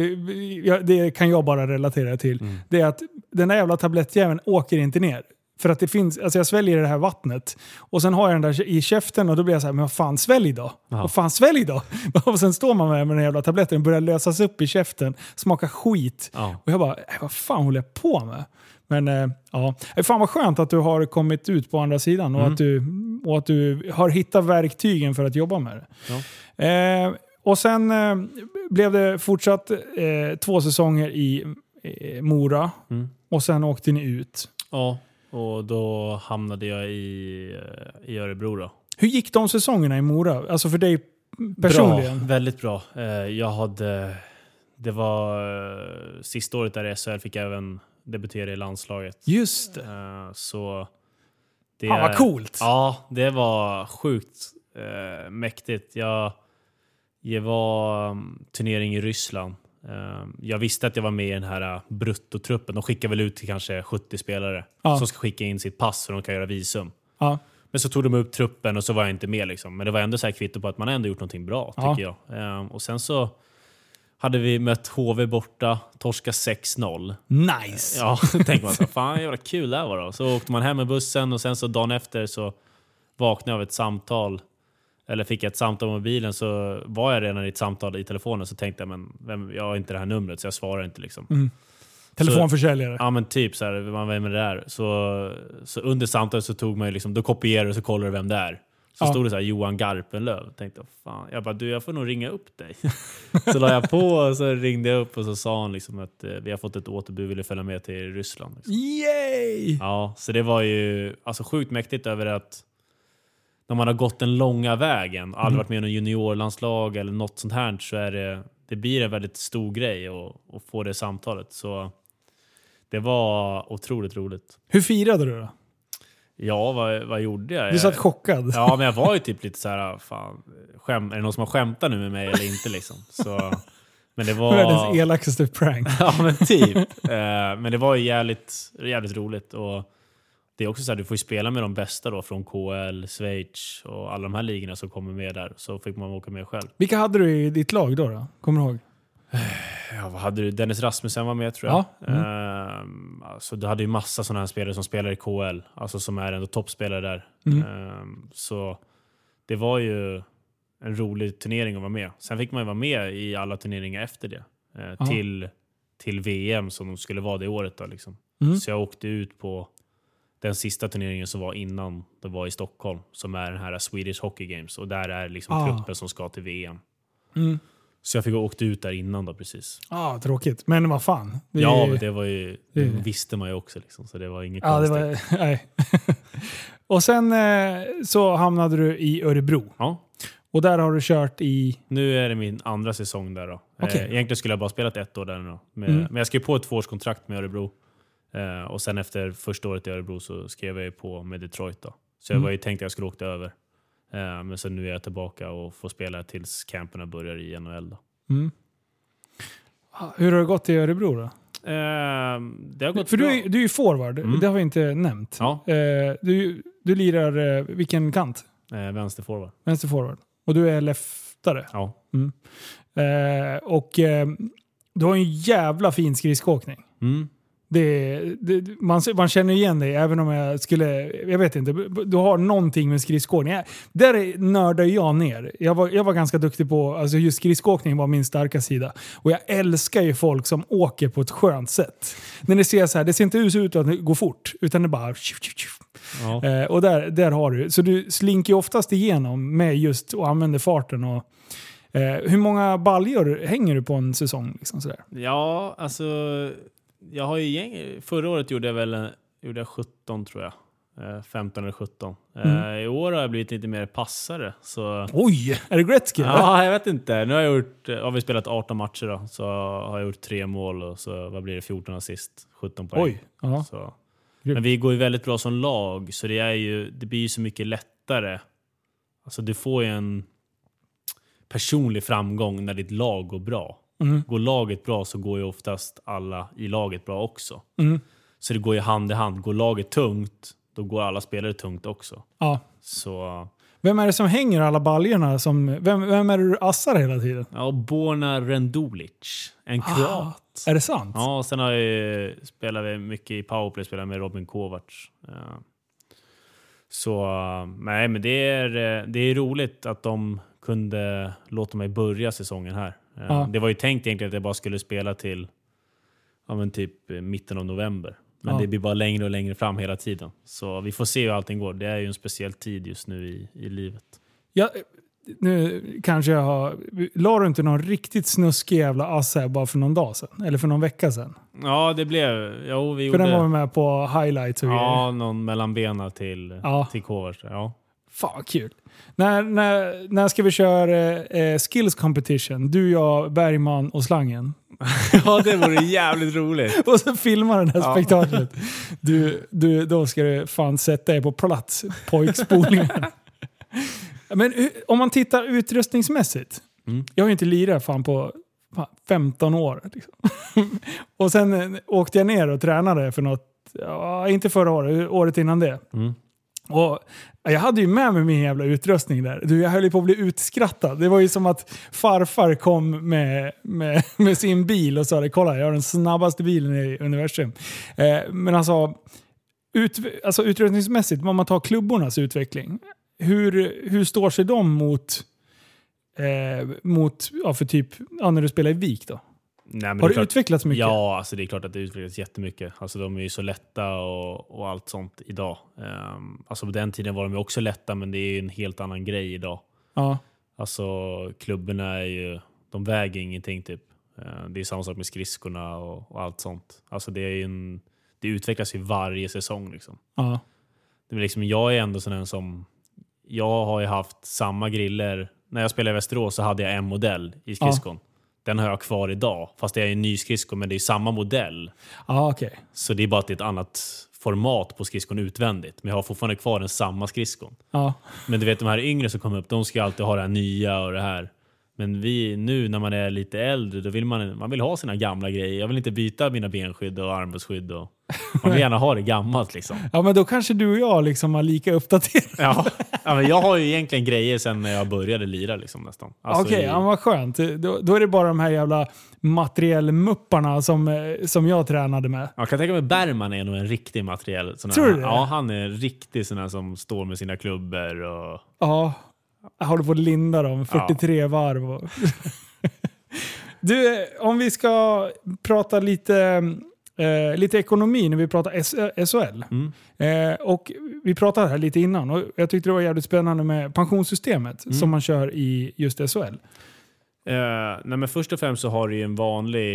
ja, det kan jag bara relatera till. Det är att den där jävla tablettjäveln åker inte ner. För att det finns, alltså jag sväljer det här vattnet och sen har jag den där i käften och då blir jag så här, men vad fan svälj då? Ja. Vad fan svälj då? Och sen står man med, med den jävla tabletten och börjar lösas upp i käften, smaka skit. Ja. Och jag bara, äh, vad fan håller jag på med? Men äh, ja, Äh, fan vad skönt att du har kommit ut på andra sidan och, att, du, och att du har hittat verktygen för att jobba med det. Ja. Eh, och sen eh, blev det fortsatt eh, två säsonger i eh, Mora Mm. och sen åkte ni ut. Ja, och då hamnade jag i, eh, i Örebro då. Hur gick de säsongerna i Mora? Alltså för dig personligen? Bra, väldigt bra. Eh, Jag hade... Det var eh, sista året där i SHL fick jag även debutera i landslaget. Just det. Så... Det, Fan vad coolt! Ja, det var sjukt mäktigt. Jag, det var um, turnering i Ryssland. Eh, jag visste att jag var med i den här uh, bruttotruppen. De skickar väl ut till kanske 70 spelare Ja. som ska skicka in sitt pass så de kan göra visum. Ja. Men så tog de upp truppen och så var jag inte med. Liksom. Men det var ändå så här kvitto på att man ändå gjort någonting bra, Ja. tycker jag. Ehm, och sen så hade vi mött HV borta, torska 6-0. Nice! Ja, då tänkte man så fan jävla kul det här var då. Så åkte man hem med bussen och sen så dagen efter så vaknade jag av ett samtal. Eller fick jag ett samtal på mobilen så var jag redan i ett samtal i telefonen så tänkte jag men vem, jag har inte det här numret så jag svarar inte liksom. Mm. Telefonförsäljare. Ja men typ så här, man vem är det där? Så, så under samtalet så tog man ju liksom, då kopierade och så kollade du vem det är. Så Ja. stod det så här Johan Garpenlöv. Tänkte fan, jag bara du jag får nog ringa upp dig. så la jag på och så ringde jag upp och så sa han liksom att eh, vi har fått ett återbud, vill du följa med till Ryssland? Liksom. Yay! Ja, så det var ju alltså sjukt mäktigt över att när man har gått den långa vägen, aldrig Mm. varit med i någon juniorlandslag eller något sånt här, så är det, det blir en väldigt stor grej att, få det samtalet. Så det var otroligt roligt. Hur firade du då? Ja, vad, vad gjorde jag? Du satt chockad. Ja, men jag var ju typ lite så här, fan, skäm, är det någon som har skämtat nu med mig eller inte liksom? Så, men det var... Världens elakaste prank. Ja men typ. Eh, men det var ju jävligt, jävligt roligt. Och det är också så här, du får ju spela med de bästa då från KL, Schweiz och alla de här ligorna som kommer med där. Så fick man åka med själv. Vilka hade du i ditt lag då? då? Kommer du ihåg? Ja, vad hade du? Dennis Rasmussen var med tror jag. Ja, mm. Ehm, alltså, du hade ju massa sådana här spelare som spelar i KL. Alltså som är ändå toppspelare där. Mm. Ehm, så det var ju en rolig turnering att vara med. Sen fick man ju vara med i alla turneringar efter det. eh, Ja. till, till VM som de skulle vara det året. Då, liksom. Mm. Så jag åkte ut på den sista turneringen som var innan det var i Stockholm. Som är den här Swedish Hockey Games. Och där är liksom Ah. truppen som ska till VM. Mm. Så jag fick åka ut där innan då precis. Ah, tråkigt. Men vad fan. Det Ja, men det var ju, det visste man ju också. Liksom, så det var inget Ja, konstigt. var... Nej. och sen eh, så hamnade du i Örebro. Ja, Och där har du kört i... nu är det min andra säsong där. Då. Okej. Eh, egentligen skulle jag bara spelat ett år där nu. Då. Men, Mm. men jag skrev på ett tvåårskontrakt med Örebro. Eh, och sen efter första året i Örebro så skrev jag på med Detroit. Då. Så jag Mm. var ju tänkt att jag skulle åka över. Eh, men sen nu är jag tillbaka och får spela tills camperna börjar i NHL. Då. Mm. Ah, Hur har det gått i Örebro då? Eh, det har gått För bra. du är, du är ju forward, Mm. det har vi inte nämnt. Ja, Eh, du, du lirar eh, vilken kant? eh, vänsterforward. Vänster forward. Och du är leftare. Ja. Eh, och eh, du har en jävla fin skridskoåkning. Mm. Det, det, man, man känner igen dig även om jag skulle, jag vet inte, du har någonting med skridskoåkning. Där nördar jag ner. Jag var, jag var ganska duktig på, alltså just skridskoåkning var min starka sida. Och jag älskar ju folk som åker på ett skönt sätt. När ni ser så här, det ser inte ut att går fort, utan det bara... Ja. Eh, och där, där har du. Så du slinker ju oftast igenom med just och använder farten. Och, eh, hur många baljor hänger du på en säsong? Liksom sådär? Ja, alltså jag har ju gäng, förra året gjorde jag väl gjorde jag 17 tror jag. 15 eh, eller 17. Eh, mm. I år har jag blivit lite mer passare. Så... Oj! Är det Gretzky? Ja, jag vet inte. Nu har, jag gjort, har vi spelat 18 matcher då, så har jag gjort tre mål och så vad blir det, 14 assist, 17 poäng. Oj! Aha. Så. Men vi går ju väldigt bra som lag, så det, är ju, det blir ju så mycket lättare. Alltså du får ju en personlig framgång när ditt lag går bra. Mm. Går laget bra så går ju oftast alla i laget bra också. Mm. Så det går ju hand i hand. Går laget tungt, då går alla spelare tungt också. Ja. Så... Vem är det som hänger alla baljorna? Som, vem, vem är det du assar hela tiden? Ja, Borna Rendulic. En ah, kroat. Är det sant? Ja, sen har jag, spelar vi mycket i powerplay, spelar med Robin Kovacs. Ja. Så nej, men det är, det är roligt att de kunde låta mig börja säsongen här. Eh, ja. Det var ju tänkt egentligen att jag bara skulle spela till ja, men typ eh, mitten av november. Men ja. det blir bara längre och längre fram hela tiden. Så vi får se hur allting går. Det är ju en speciell tid just nu i, i livet. Ja, nu kanske jag har... La du inte någon riktigt snuskig jävla ass här bara för någon dag sedan? Eller för någon vecka sedan? Ja, det blev... Jo, vi för gjorde... den var med på highlights och Ja, grejer. någon mellan benen till, ja. till covers. Ja. Fan vad kul. När, när, när ska vi köra eh, skills competition? Du, jag, Bergman och slangen. ja, det vore jävligt roligt. och så filmar den här ja. spektaklet. Du, du, då ska du fan sätta dig på plats, pojkspolningen. Men om man tittar utrustningsmässigt. Mm. Jag har ju inte lirat fan på 15 år. Liksom. och sen eh, åkte jag ner och tränade för något, ja, inte förra året, året innan det. Mm. Och jag hade ju med mig min jävla utrustning där. Du, jag höll ju på att bli utskrattad. Det var ju som att farfar kom med, med, med sin bil och sa kolla jag har den snabbaste bilen i universum. Eh, men alltså, ut, alltså utrustningsmässigt, om man tar klubbornas utveckling. Hur, hur står sig de mot, eh, mot ja, för typ, ja, när du spelar i VIK då? Nej, har det, klart, utvecklats mycket? Ja, alltså det är klart att det utvecklats jättemycket. Alltså de är ju så lätta och, och allt sånt idag. Um, alltså på den tiden var de ju också lätta, men det är en helt annan grej idag. Ja. Alltså klubborna är ju, de väger ingenting typ. Uh, det är samma sak med skridskorna och, och, allt sånt. Alltså det, är en, det utvecklas ju varje säsong. Liksom. Ja. Det är liksom, jag är ändå sån som... Jag har ju haft samma griller. När jag spelade i Västerås så hade jag en modell i skridskon. Ja. Den har jag kvar idag. Fast det är en ny skridsko, men det är samma modell. Ah, okay. Så det är bara att det är ett annat format på skridskon utvändigt. Men jag har fortfarande kvar den samma skridskon. Ah. Men du vet de här yngre som kommer upp, de ska alltid ha det här nya och det här. Men vi nu när man är lite äldre, då vill man, man vill ha sina gamla grejer. Jag vill inte byta mina benskydd och armbågsskydd. Och, man vill gärna ha det gammalt liksom. Ja men då kanske du och jag liksom har lika uppdaterat. Ja, ja men jag har ju egentligen grejer sen när jag började lira liksom nästan. Alltså Okej, okay, i... ja, vad skönt. Då, då, är det bara de här jävla materiellmupparna som, eh, som jag tränade med. Jag kan tänka mig Bergman är nog en riktig materiell. Sån Tror du det? Ja, han är en riktig sån här som står med sina klubbor och... Ja, jag håller på att linda dem 43 ja. varv. du, om vi ska prata lite, eh, lite ekonomi när vi pratar SHL. Mm. Eh, och vi pratade här lite innan och jag tyckte det var jävligt spännande med pensionssystemet mm. som man kör i just SHL. Eh, nej men först och främst så har du ju en vanlig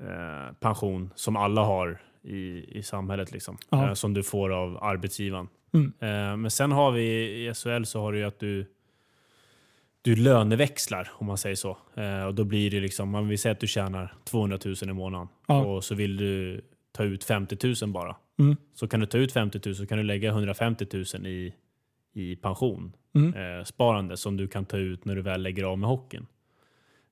eh, pension som alla har i, i samhället. Liksom, eh, som du får av arbetsgivaren. Mm. Eh, men sen har vi i SHL så har du ju att du du löneväxlar om man säger så. Eh, och då blir det liksom, man vill säga att du tjänar 200 000 i månaden ja. och så vill du ta ut 50 000 bara. Mm. Så kan du ta ut 50 000 så kan du lägga 150 000 i, i pension. Mm. Eh, sparande som du kan ta ut när du väl lägger av med hockeyn.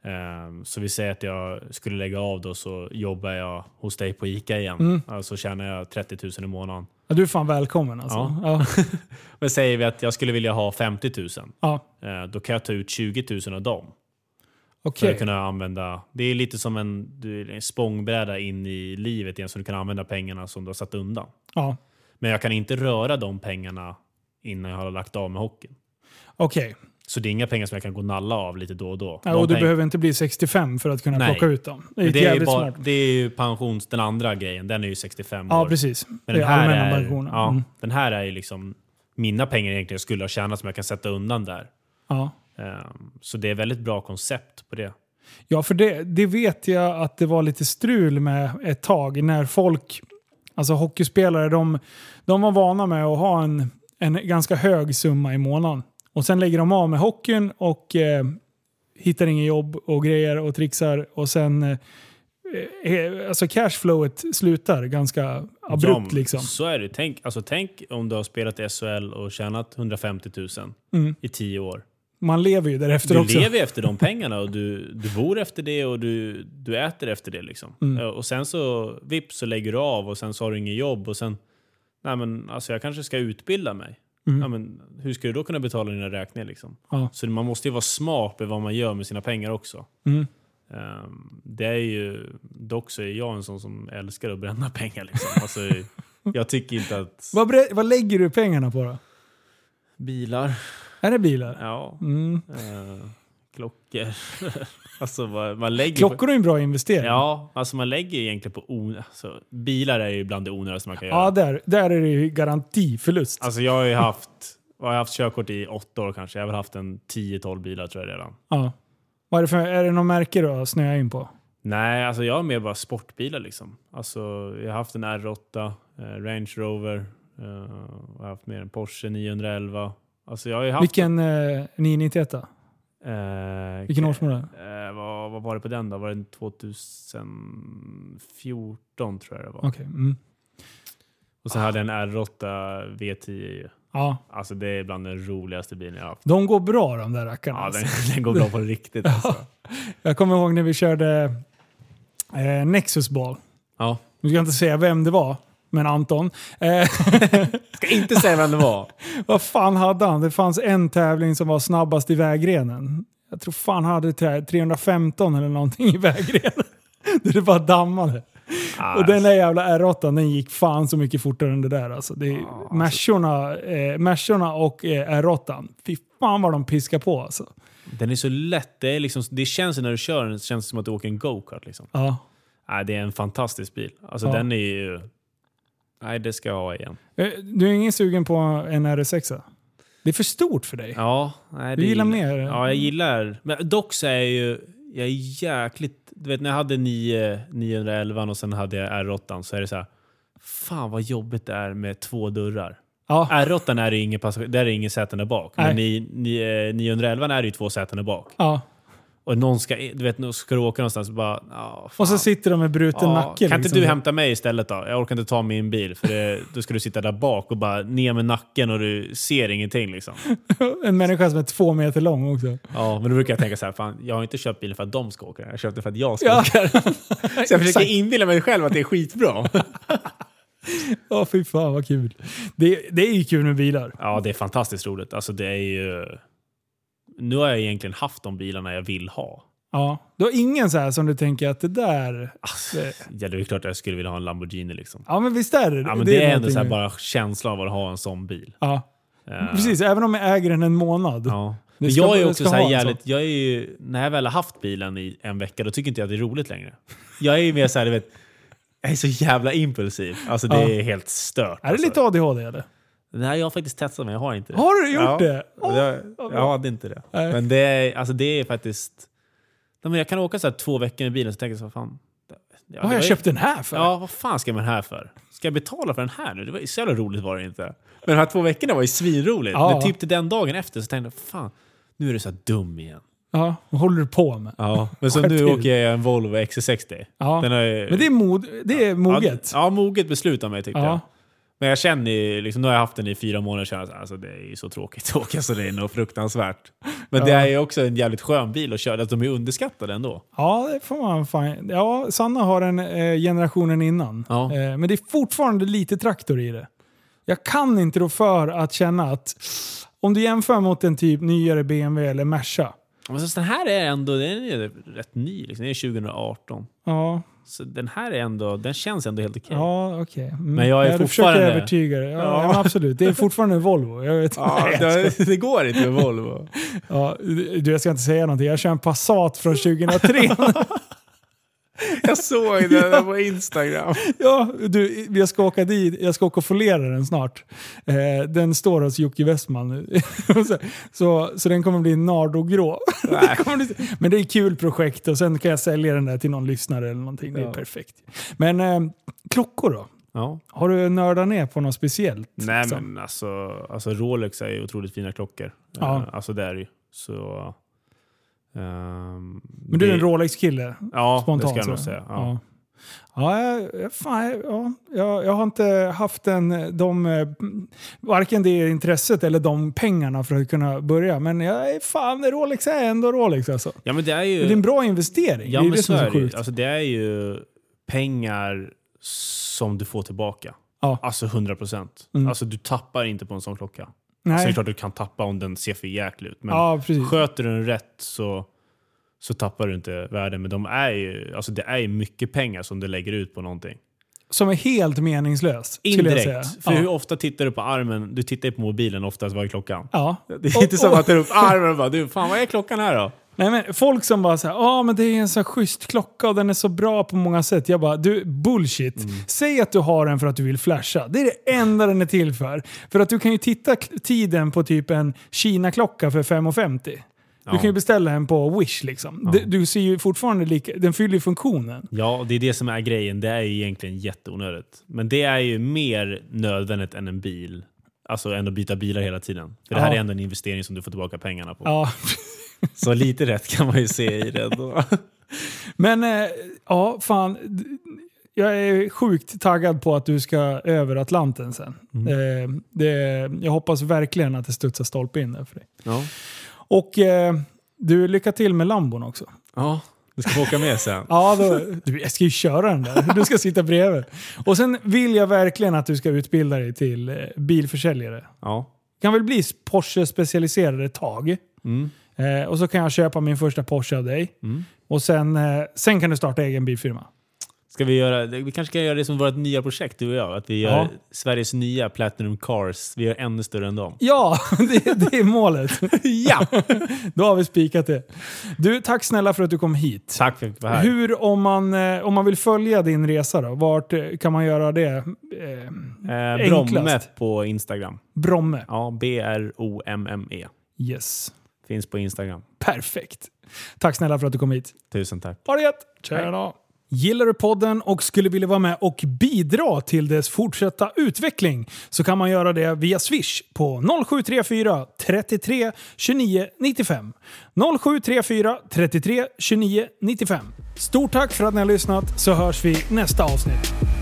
Um, så vi säger att jag skulle lägga av då så jobbar jag hos dig på ICA igen. Mm. Alltså tjänar jag 30 000 i månaden. Ja, du är fan välkommen alltså. Ja. ja. Men säger vi att jag skulle vilja ha 50 000. Ja. Uh, då kan jag ta ut 20 000 av dem. Okej. För att kunna använda, det är lite som en, en språngbräda in i livet igen så du kan använda pengarna som du har satt undan. Ja. Men jag kan inte röra de pengarna innan jag har lagt av med hockeyn. Okej. Så det är inga pengar som jag kan gå och nalla av lite då och då. Ja, och du peng- behöver inte bli 65 för att kunna Nej. plocka ut dem. Det är, det, är bara, det är ju pensions, den andra grejen, den är ju 65 Ja, år. precis. Men det den är här, är, ja, Mm. den här är ju liksom mina pengar egentligen jag skulle ha tjänat som jag kan sätta undan där. Ja. Ehm, så det är väldigt bra koncept på det. Ja, för det, det vet jag att det var lite strul med ett tag när folk, alltså hockeyspelare, de, de var vana med att ha en, en ganska hög summa i månaden. Och sen lägger de av med hockeyn och eh, hittar ingen jobb och grejer och trixar och sen eh, eh, alltså cashflowet slutar ganska abrupt Ja, liksom. Så är det. Tänk, alltså, tänk om du har spelat i SHL och tjänat 150 000 Mm. i tio år. Man lever ju därefter Du också. lever ju efter de pengarna och du, du bor efter det och du, du äter efter det. Liksom. Mm. Eh, Och sen så vips så lägger du av och sen så har du ingen jobb och sen Nej men alltså jag kanske ska utbilda mig. Mm. Ja, men hur ska du då kunna betala dina räkningar liksom? Ja. Så man måste ju vara smart med vad man gör med sina pengar också. Mm. Ehm, det är ju, dock så är jag en sån som älskar att bränna pengar. Liksom. Alltså, jag tycker inte att Vad, vad lägger du pengarna på då? bilar, Är det bilar? ja, Mm. eh, klockor. alltså man lägger Klockor är en bra investering. På, ja, alltså man lägger egentligen på on, alltså, bilar är ju bland det onödigaste man kan göra. Ja, där, där är det ju garantiförlust. Alltså jag har ju haft, jag har haft körkort i åtta år kanske. Jag har väl haft en 10-12 bilar tror jag redan. Ja. Vad är, det för, är det någon märke du har snöat in på? Nej, alltså jag har mer bara sportbilar liksom. Alltså jag har haft en R8, eh, Range Rover, eh, jag har haft mer en Porsche 911. Alltså jag har haft... Vilken eh, 991? Eh, Vilken årsmodell? Eh, vad, vad var det på den då? Var det 2014 tror jag det var. Okej. Mm. Och sen hade jag en R8 V10 ju. Ja. Alltså det är bland den roligaste bilen jag haft. De går bra de där rackarna. Ja, alltså. den, den går bra på riktigt alltså. Jag kommer ihåg när vi körde eh, Nexus Ball. Ja. Nu ska jag inte säga vem det var, men Anton. Eh, Ska inte säga vem det var. vad fan hade han? Det fanns en tävling som var snabbast i vägrenen. Jag tror fan han hade trä- 315 eller någonting i vägrenen. Det bara dammade. Och den där jävla R8 den gick fan så mycket fortare än det där. Alltså. Det är, Mersorna, eh, och eh, R8, fy fan vad de piskar på alltså. Den är så lätt. Det, är liksom, det känns när du kör den känns som att du åker en go-kart. Liksom. Ja. Nej, det är en fantastisk bil. Alltså Ja. den är ju... Nej, det ska jag ha igen. Eh, Du är ingen sugen på en RS6? Det är för stort för dig. Ja, nej, Du det gillar mer? Ja, jag gillar... Men dock så är jag ju... Jag är jäkligt... Du vet när jag hade 9, 911 och sen hade jag R8 så är det så här... Fan vad jobbigt det är med två dörrar. Ja. R8 är det ingen, passager- där är det ingen säten där bak. Men Nej. i, ni, eh, 911 är det ju två säten där bak. ja. Och någon ska, du vet, nu ska du åka någonstans och bara... Fan. Och så sitter de med bruten Ja, nacke. Kan liksom. inte du hämta mig istället då? Jag orkar inte ta min bil. För det, då ska du sitta där bak och bara ner med nacken och du ser ingenting. Liksom. En människa som är två meter lång också. Ja, men då brukar jag tänka så här, fan, jag har inte köpt bilen för att de ska åka den. Jag köpte för att jag ska Ja. åka den. Så jag försöker inbilla mig själv att det är skitbra. Ja, fy fan vad kul. Det, det är ju kul med bilar. Ja, det är fantastiskt roligt. Alltså det är ju... Nu har jag egentligen haft de bilarna jag vill ha. Ja. Du har ingen så här som du tänker att det där... Alltså, Det- ja, det är klart att jag skulle vilja ha en Lamborghini liksom. Ja, men visst är det Ja, men det, är, ändå någonting så bara känslan av att ha en sån bil. Ja, Eh, precis. Även om jag äger den en månad. Ja. Det Men ska- jag är det också så här jävligt, jag är ju, när jag väl har haft bilen i en vecka då tycker inte jag att det är roligt längre. Jag är ju mer så här, du vet, jag är så jävla impulsiv. Alltså det Ja. är helt stört. Är det alltså. lite ADHD eller? Nej, jag har faktiskt testat men jag har inte det. Har du gjort ja. det? Och det? Jag hade inte det. Nej. Men det är, alltså det är faktiskt... Nej, men jag kan åka så här två veckor med bilen så tänker jag så vad fan... Ja, Vad har det jag ju- köpt den här för? Ja, vad fan ska man här för? Ska jag betala för den här nu? Det var så jävla roligt var det inte. Men de här två veckorna var ju svinroligt. Ja. Men typ till den dagen efter så tänkte jag, fan, nu är du så här dum igen. Ja, vad håller du på med? Ja, men så nu till. åker jag en Volvo XC60. Ja. Den har ju- Men det är, mod, det är moget. Ja, ja, moget beslut av mig tyckte Ja. jag. Men jag känner ju, liksom, nu har jag haft den i fyra månader att alltså, det är ju så tråkigt att åka så det är nog fruktansvärt. Men det Ja. är ju också en jävligt skön bil att köra, att de är underskattade ändå. Ja, det får man fan. Ja, Sanna har en eh, generationen innan. Ja. Eh, men det är fortfarande lite traktor i det. Jag kan inte då för att känna att om du jämför mot en typ nyare BMW eller Merca. Men så den här är ändå den är rätt ny. Liksom. Den är 2018. Ja, Så den här är ändå, den känns ändå helt okej. ja okej. Mm. Men jag är ja, du fortfarande- försöker övertyga dig. Ja, Ja. absolut. Det är fortfarande en Volvo. Jag vet. Ja, det, det går inte med Volvo. ja, du, jag ska inte säga någonting. Jag kör en Passat från 2003. Jag såg det där på Instagram. ja, du, jag ska åka dit. Jag ska åka och foliera den snart. Eh, den står hos Jocke Westman nu. så, så, den kommer bli nardogrå. Bli- Men det är ett kul projekt och sen kan jag sälja den där till någon lyssnare eller någonting. Det är Ja. perfekt. Men eh, klockor då? Ja. Har du nördat ner på något speciellt? Nej liksom? men alltså, alltså Rolex är ju otroligt fina klockor. Ja. Eh, Alltså det är ju. Så... ehm, Men du är det- en Rolex-kille? Ja, Spontant det ska jag nog säga. Ja. Ja. Ja, fan, ja, jag, jag har inte haft en, de, eh, varken det intresset eller de pengarna för att kunna börja. Men jag fan, Rolex är ändå Rolex alltså. ja men det är Men ju... Det är en bra investering. ja det är men det som är så sjukt. Alltså det är ju pengar som du får tillbaka. Ja. Alltså 100 procent. Mm. Alltså du tappar inte på en sån klocka. Det Nej. är klart du kan tappa om den ser för jäklig ut. Men ja, sköter du den rätt så, så tappar du inte värde. Men de är ju, alltså det är ju mycket pengar som du lägger ut på någonting. Som är helt meningslös. skulle jag säga. Indirekt. För hur Ja. ofta tittar du på armen? Du tittar ju på mobilen oftast, vad är klockan? Ja. Det är Och- inte som och- att du tar upp armen och bara du, fan vad är klockan här då? Nej, men folk som bara säger ja men det är en så schysst klocka och den är så bra på många sätt. Jag bara, du bullshit. Mm. Säg att du har den för att du vill flasha. Det är det enda den är till för. För att du kan ju titta tiden på typ en Kina-klocka för 5,50. Du Ja. kan ju beställa en på Wish liksom. Du, du ser ju fortfarande lika, den fyller ju funktionen. Ja, det är det som är grejen. Det är ju egentligen jätteonödigt. Men det är ju mer nödvändigt än en bil. Alltså än att byta bilar hela tiden. För det här Ja. är ändå en investering som du får tillbaka pengarna på. Ja. Så lite rätt kan man ju se i det ändå. Men eh, ja, fan. Jag är sjukt taggad på att du ska över Atlanten sen. Mm. Eh, det, jag hoppas verkligen att det studsar stolpe in där för dig. Ja. Och eh, du, lycka till med lambon också. ja, du ska få åka med sen. Ja, då, du, jag ska ju köra den där. Du ska sitta bredvid. Och sen vill jag verkligen att du ska utbilda dig till eh, bilförsäljare. Ja. Kan väl bli Porsche-specialiserad ett tag. Mm. Eh, och så kan jag köpa min första Porsche av dig. Mm. Och sen, eh, sen kan du starta egen bilfirma. Ska vi, göra, vi kanske kan göra det som vårt nya projekt, du och jag. Att vi gör Ja. Sveriges nya Platinum Cars. Vi gör ännu större än dem. Ja, det, det är målet. Ja! Då har vi spikat det. Du, tack snälla för att du kom hit. Tack för att du var här. Hur, om man, eh, om man vill följa din resa då, vart eh, kan man göra det? Eh, Eh, Bromme på Instagram. Bromme. Ja, B-R-O-M-M-E. Yes. Finns på Instagram. Perfekt. Tack snälla för att du kom hit. Tusen tack. Ha det gött! Tjena! Gillar du podden och skulle vilja vara med och bidra till dess fortsatta utveckling så kan man göra det via Swish på 0734 33 29 95. 0734 33 29 95. Stort tack för att ni har lyssnat så hörs vi nästa avsnitt.